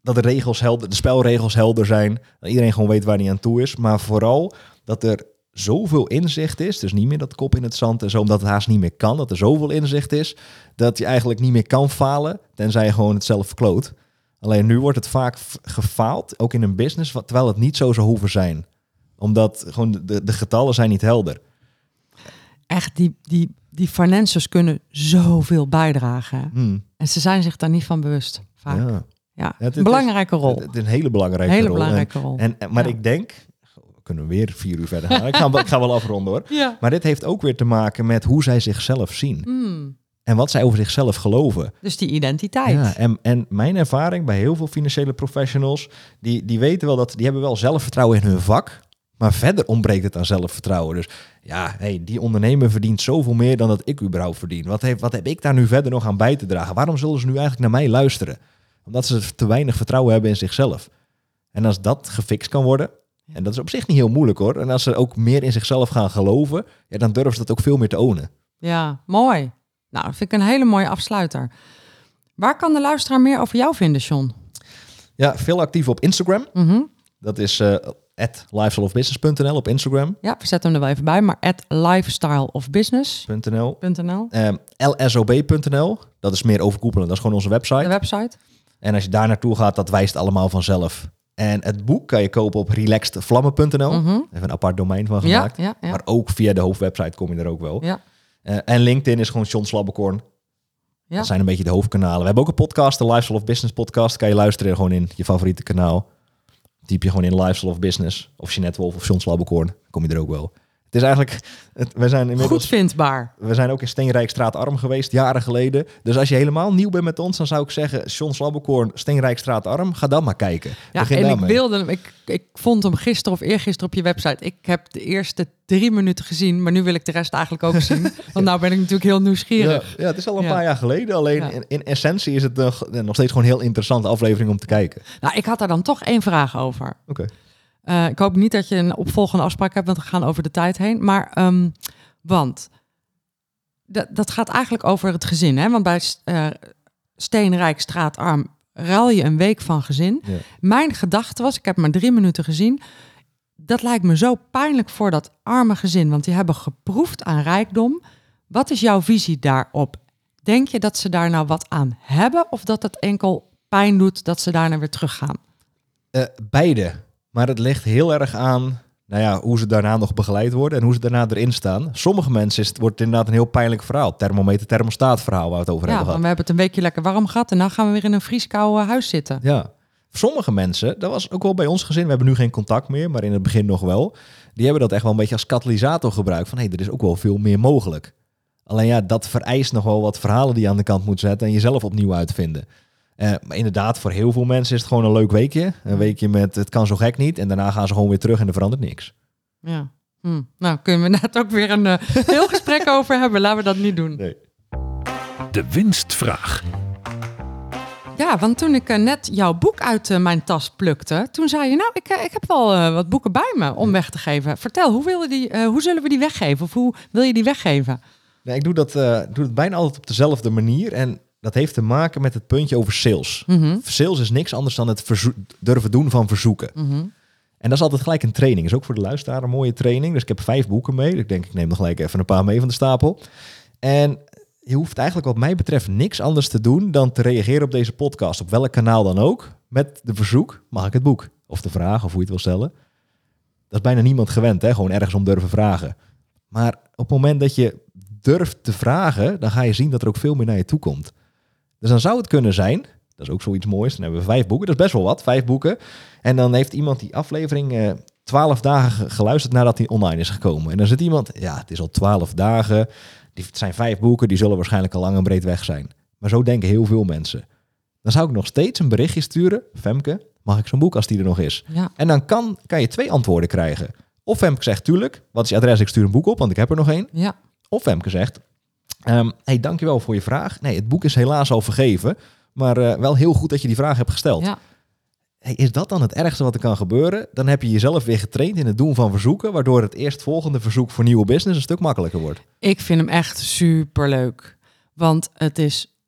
dat de regels helder, de spelregels helder zijn. Dat iedereen gewoon weet waar hij aan toe is. Maar vooral dat er zoveel inzicht is. Dus niet meer dat kop in het zand en zo, omdat het haast niet meer kan. Dat er zoveel inzicht is dat je eigenlijk niet meer kan falen. Tenzij je gewoon het zelf verkloot. Alleen nu wordt het vaak gefaald, ook in een business, terwijl het niet zo zou hoeven zijn. Omdat gewoon de, de getallen zijn niet helder. Echt, die, die, die financiers kunnen zoveel bijdragen. Hmm, En ze zijn zich daar niet van bewust. Vaak. Ja, ja. het- een belangrijke rol. Het is een hele belangrijke hele rol. belangrijke rol. En, en, maar Ja. ik denk, we kunnen weer vier uur verder gaan. ik, ga, ik ga wel afronden hoor. ja. Maar dit heeft ook weer te maken met hoe zij zichzelf zien. Hmm. En wat zij over zichzelf geloven. Dus die identiteit. Ja, en, en mijn ervaring bij heel veel financiële professionals, die, die weten wel dat die hebben wel zelfvertrouwen in hun vak. Maar verder ontbreekt het aan zelfvertrouwen. Dus ja, hey, die ondernemer verdient zoveel meer dan dat ik überhaupt verdien. Wat, heeft, wat heb ik daar nu verder nog aan bij te dragen? Waarom zullen ze nu eigenlijk naar mij luisteren? Omdat ze te weinig vertrouwen hebben in zichzelf. En als dat gefixt kan worden, en dat is op zich niet heel moeilijk hoor. En als ze ook meer in zichzelf gaan geloven, ja, dan durven ze dat ook veel meer te ownen. Ja, mooi. Nou, dat vind ik een hele mooie afsluiter. Waar kan de luisteraar meer over jou vinden, John? Ja, veel actief op Instagram. Mhm. Dat is eh at lifestyleofbusiness.nl op Instagram. Ja, we zetten hem er wel even bij, maar at lifestyleofbusiness.nl. .nl. Ehm, lsob.nl, dat is meer overkoepelend. Dat is gewoon onze De website. website. En als je daar naartoe gaat, dat wijst allemaal vanzelf. En het boek kan je kopen op relaxedvlammen.nl. Mhm. Even een apart domein van gemaakt. ja, ja. Maar ook via de hoofdwebsite kom je er ook wel. ja. Eh, en LinkedIn is gewoon John Slabbekorn. Ja. Dat zijn een beetje de hoofdkanalen. We hebben ook een podcast, de Lifestyle of Business podcast. Kan je luisteren gewoon in je favoriete kanaal. Typ je gewoon in Lifestyle of Business of Jeanette Wolf of John Slabbekorn. Kom je er ook wel. Het is eigenlijk, het, we zijn inmiddels... Goed vindbaar. We zijn ook in Steenrijkstraat Arm geweest, jaren geleden. Dus als je helemaal nieuw bent met ons, dan zou ik zeggen... John Slabbekorn, Steenrijkstraat Arm, ga dan maar kijken. Ja, Begin en ik wilde hem. Ik, ik vond hem gisteren of eergisteren op je website. Ik heb de eerste drie minuten gezien, maar nu wil ik de rest eigenlijk ook zien. Want nou ben ik natuurlijk heel Ja, nieuwsgierig. ja, het is al een Ja. paar jaar geleden. Alleen Ja. in, in essentie is het nog, nog steeds gewoon een heel interessante aflevering om te kijken. Nou, ik had daar dan toch één vraag over. Oké. Eh, ik hoop niet dat je een opvolgende afspraak hebt, want we gaan over de tijd heen. Maar, ehm, want dat, dat gaat eigenlijk over het gezin. Hè? Want bij eh Steenrijk, Straatarm, ruil je een week van gezin. Ja. Mijn gedachte was, ik heb maar drie minuten gezien. Dat lijkt me zo pijnlijk voor dat arme gezin, want die hebben geproefd aan rijkdom. Wat is jouw visie daarop? Denk je dat ze daar nou wat aan hebben of dat het enkel pijn doet dat ze daarna weer teruggaan? Eh, beide. Maar het ligt heel erg aan nou ja, hoe ze daarna nog begeleid worden en hoe ze daarna erin staan. Sommige mensen is het, wordt het inderdaad een heel pijnlijk verhaal. Thermometer, thermostaat verhaal waar we het over Ja, hebben gehad. we hebben het een weekje lekker warm gehad en dan gaan we weer in een vrieskou huis zitten. Ja. Sommige mensen, dat was ook wel bij ons gezin, we hebben nu geen contact meer, maar in het begin nog wel. Die hebben dat echt wel een beetje als katalysator gebruikt. Van hé, hey, er is ook wel veel meer mogelijk. Alleen ja, dat vereist nog wel wat verhalen die je aan de kant moet zetten en jezelf opnieuw uitvinden. Eh, maar inderdaad, voor heel veel mensen is het gewoon een leuk weekje. Een weekje met het kan zo gek niet. En daarna gaan ze gewoon weer terug en er verandert niks. Ja. Hm. Nou, kunnen we net ook weer een eh, heel gesprek over hebben. Laten we dat niet doen. Nee. De winstvraag. Ja, want toen ik eh, net jouw boek uit mijn tas plukte, toen zei je, nou, ik, ik heb wel eh, wat boeken bij me om weg te geven. Vertel, hoe, wil je die, eh, hoe zullen we die weggeven? Of hoe wil je die weggeven? Nee, ik doe dat, eh, doe het bijna altijd op dezelfde manier. En dat heeft te maken met het puntje over sales. Mhm, Sales is niks anders dan het durven doen van verzoeken. mhm. En dat is altijd gelijk een training. is ook voor de luisteraar een mooie training. Dus ik heb vijf boeken mee. Ik denk, ik neem nog gelijk even een paar mee van de stapel. En je hoeft eigenlijk wat mij betreft niks anders te doen dan te reageren op deze podcast. Op welk kanaal dan ook. Met de verzoek, mag ik het boek? Of de vraag, of hoe je het wil stellen. Dat is bijna niemand gewend, hè? Gewoon ergens om durven vragen. Maar op het moment dat je durft te vragen, dan ga je zien dat er ook veel meer naar je toe komt. Dus dan zou het kunnen zijn, dat is ook zoiets moois, dan hebben we vijf boeken, dat is best wel wat, vijf boeken. En dan heeft iemand die aflevering eh, twaalf dagen geluisterd nadat hij online is gekomen. En dan zit iemand, ja, het is al twaalf dagen, die, het zijn vijf boeken, die zullen waarschijnlijk al lang en breed weg zijn. Maar zo denken heel veel mensen. Dan zou ik nog steeds een berichtje sturen, Femke, mag ik zo'n boek als die er nog is? Ja. En dan kan, kan je twee antwoorden krijgen. Of Femke zegt, tuurlijk, wat is je adres? Ik stuur een boek op, want ik heb er nog één. Ja. Of Femke zegt, ehm hey, dankjewel voor je vraag. Nee, het boek is helaas al vergeven, maar eh, wel heel goed dat je die vraag hebt gesteld. Ja. Hey, is dat dan het ergste wat er kan gebeuren? Dan heb je jezelf weer getraind in het doen van verzoeken, waardoor het eerstvolgende verzoek voor nieuwe business een stuk makkelijker wordt. Ik vind hem echt super leuk. Want het is,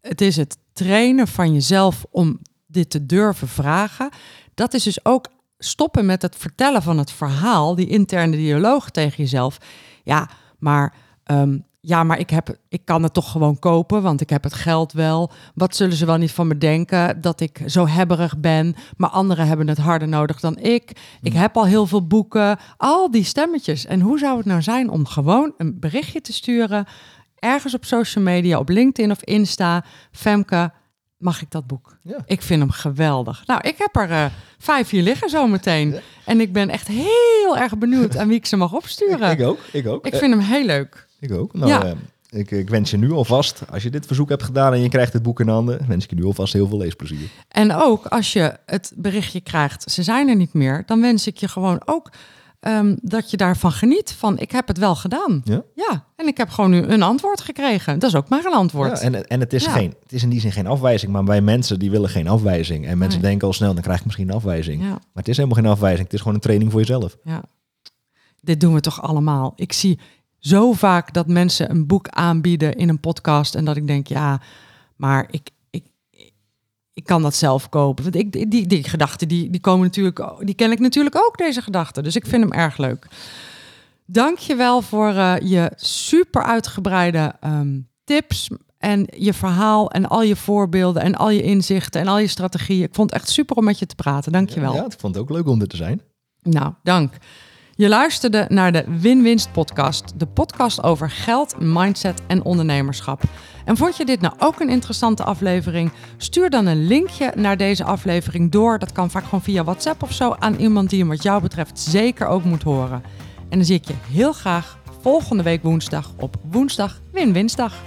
het is het trainen van jezelf om dit te durven vragen. Dat is dus ook stoppen met het vertellen van het verhaal, die interne dialoog tegen jezelf. Ja, maar, ehm, ja, maar ik, heb, ik kan het toch gewoon kopen, want ik heb het geld wel. Wat zullen ze wel niet van me denken? Dat ik zo hebberig ben, maar anderen hebben het harder nodig dan ik. Ik heb al heel veel boeken, al die stemmetjes. En hoe zou het nou zijn om gewoon een berichtje te sturen, ergens op social media, op LinkedIn of Insta, Femke, mag ik dat boek? Ja. Ik vind hem geweldig. Nou, ik heb er eh, vijf hier liggen zometeen. En ik ben echt heel erg benieuwd aan wie ik ze mag opsturen. Ik ook, ik ook. Ik vind hem heel leuk. Ik ook. Nou, Ja. eh, ik, ik wens je nu alvast, als je dit verzoek hebt gedaan en je krijgt het boek in handen, wens ik je nu alvast heel veel leesplezier. En ook als je het berichtje krijgt, ze zijn er niet meer, dan wens ik je gewoon ook ehm, dat je daarvan geniet. Van ik heb het wel gedaan. Ja? Ja, en ik heb gewoon nu een antwoord gekregen. Dat is ook maar een antwoord. Ja, en, en het, is Ja. geen, het is in die zin geen afwijzing, maar bij mensen die willen geen afwijzing. En mensen Nee. denken al snel, dan krijg ik misschien een afwijzing. Maar het is helemaal geen afwijzing, het is gewoon een training voor jezelf. Ja. Dit doen we toch allemaal. Ik zie zo vaak dat mensen een boek aanbieden in een podcast en dat ik denk, ja, maar ik, ik, ik kan dat zelf kopen. Want ik, die, die, die gedachten, die, die komen natuurlijk, die ken ik natuurlijk ook, deze gedachten. Dus ik vind hem erg leuk. Dank je wel voor eh, je super uitgebreide ehm, tips en je verhaal en al je voorbeelden en al je inzichten en al je strategieën. Ik vond het echt super om met je te praten. Dank je wel. Ja, ik vond het ook leuk om er te zijn. Nou, dank. Je luisterde naar de Win-Winst podcast, de podcast over geld, mindset en ondernemerschap. En vond je dit nou ook een interessante aflevering? Stuur dan een linkje naar deze aflevering door. Dat kan vaak gewoon via WhatsApp of zo aan iemand die hem wat jou betreft zeker ook moet horen. En dan zie ik je heel graag volgende week woensdag op woensdag Win-Winsdag.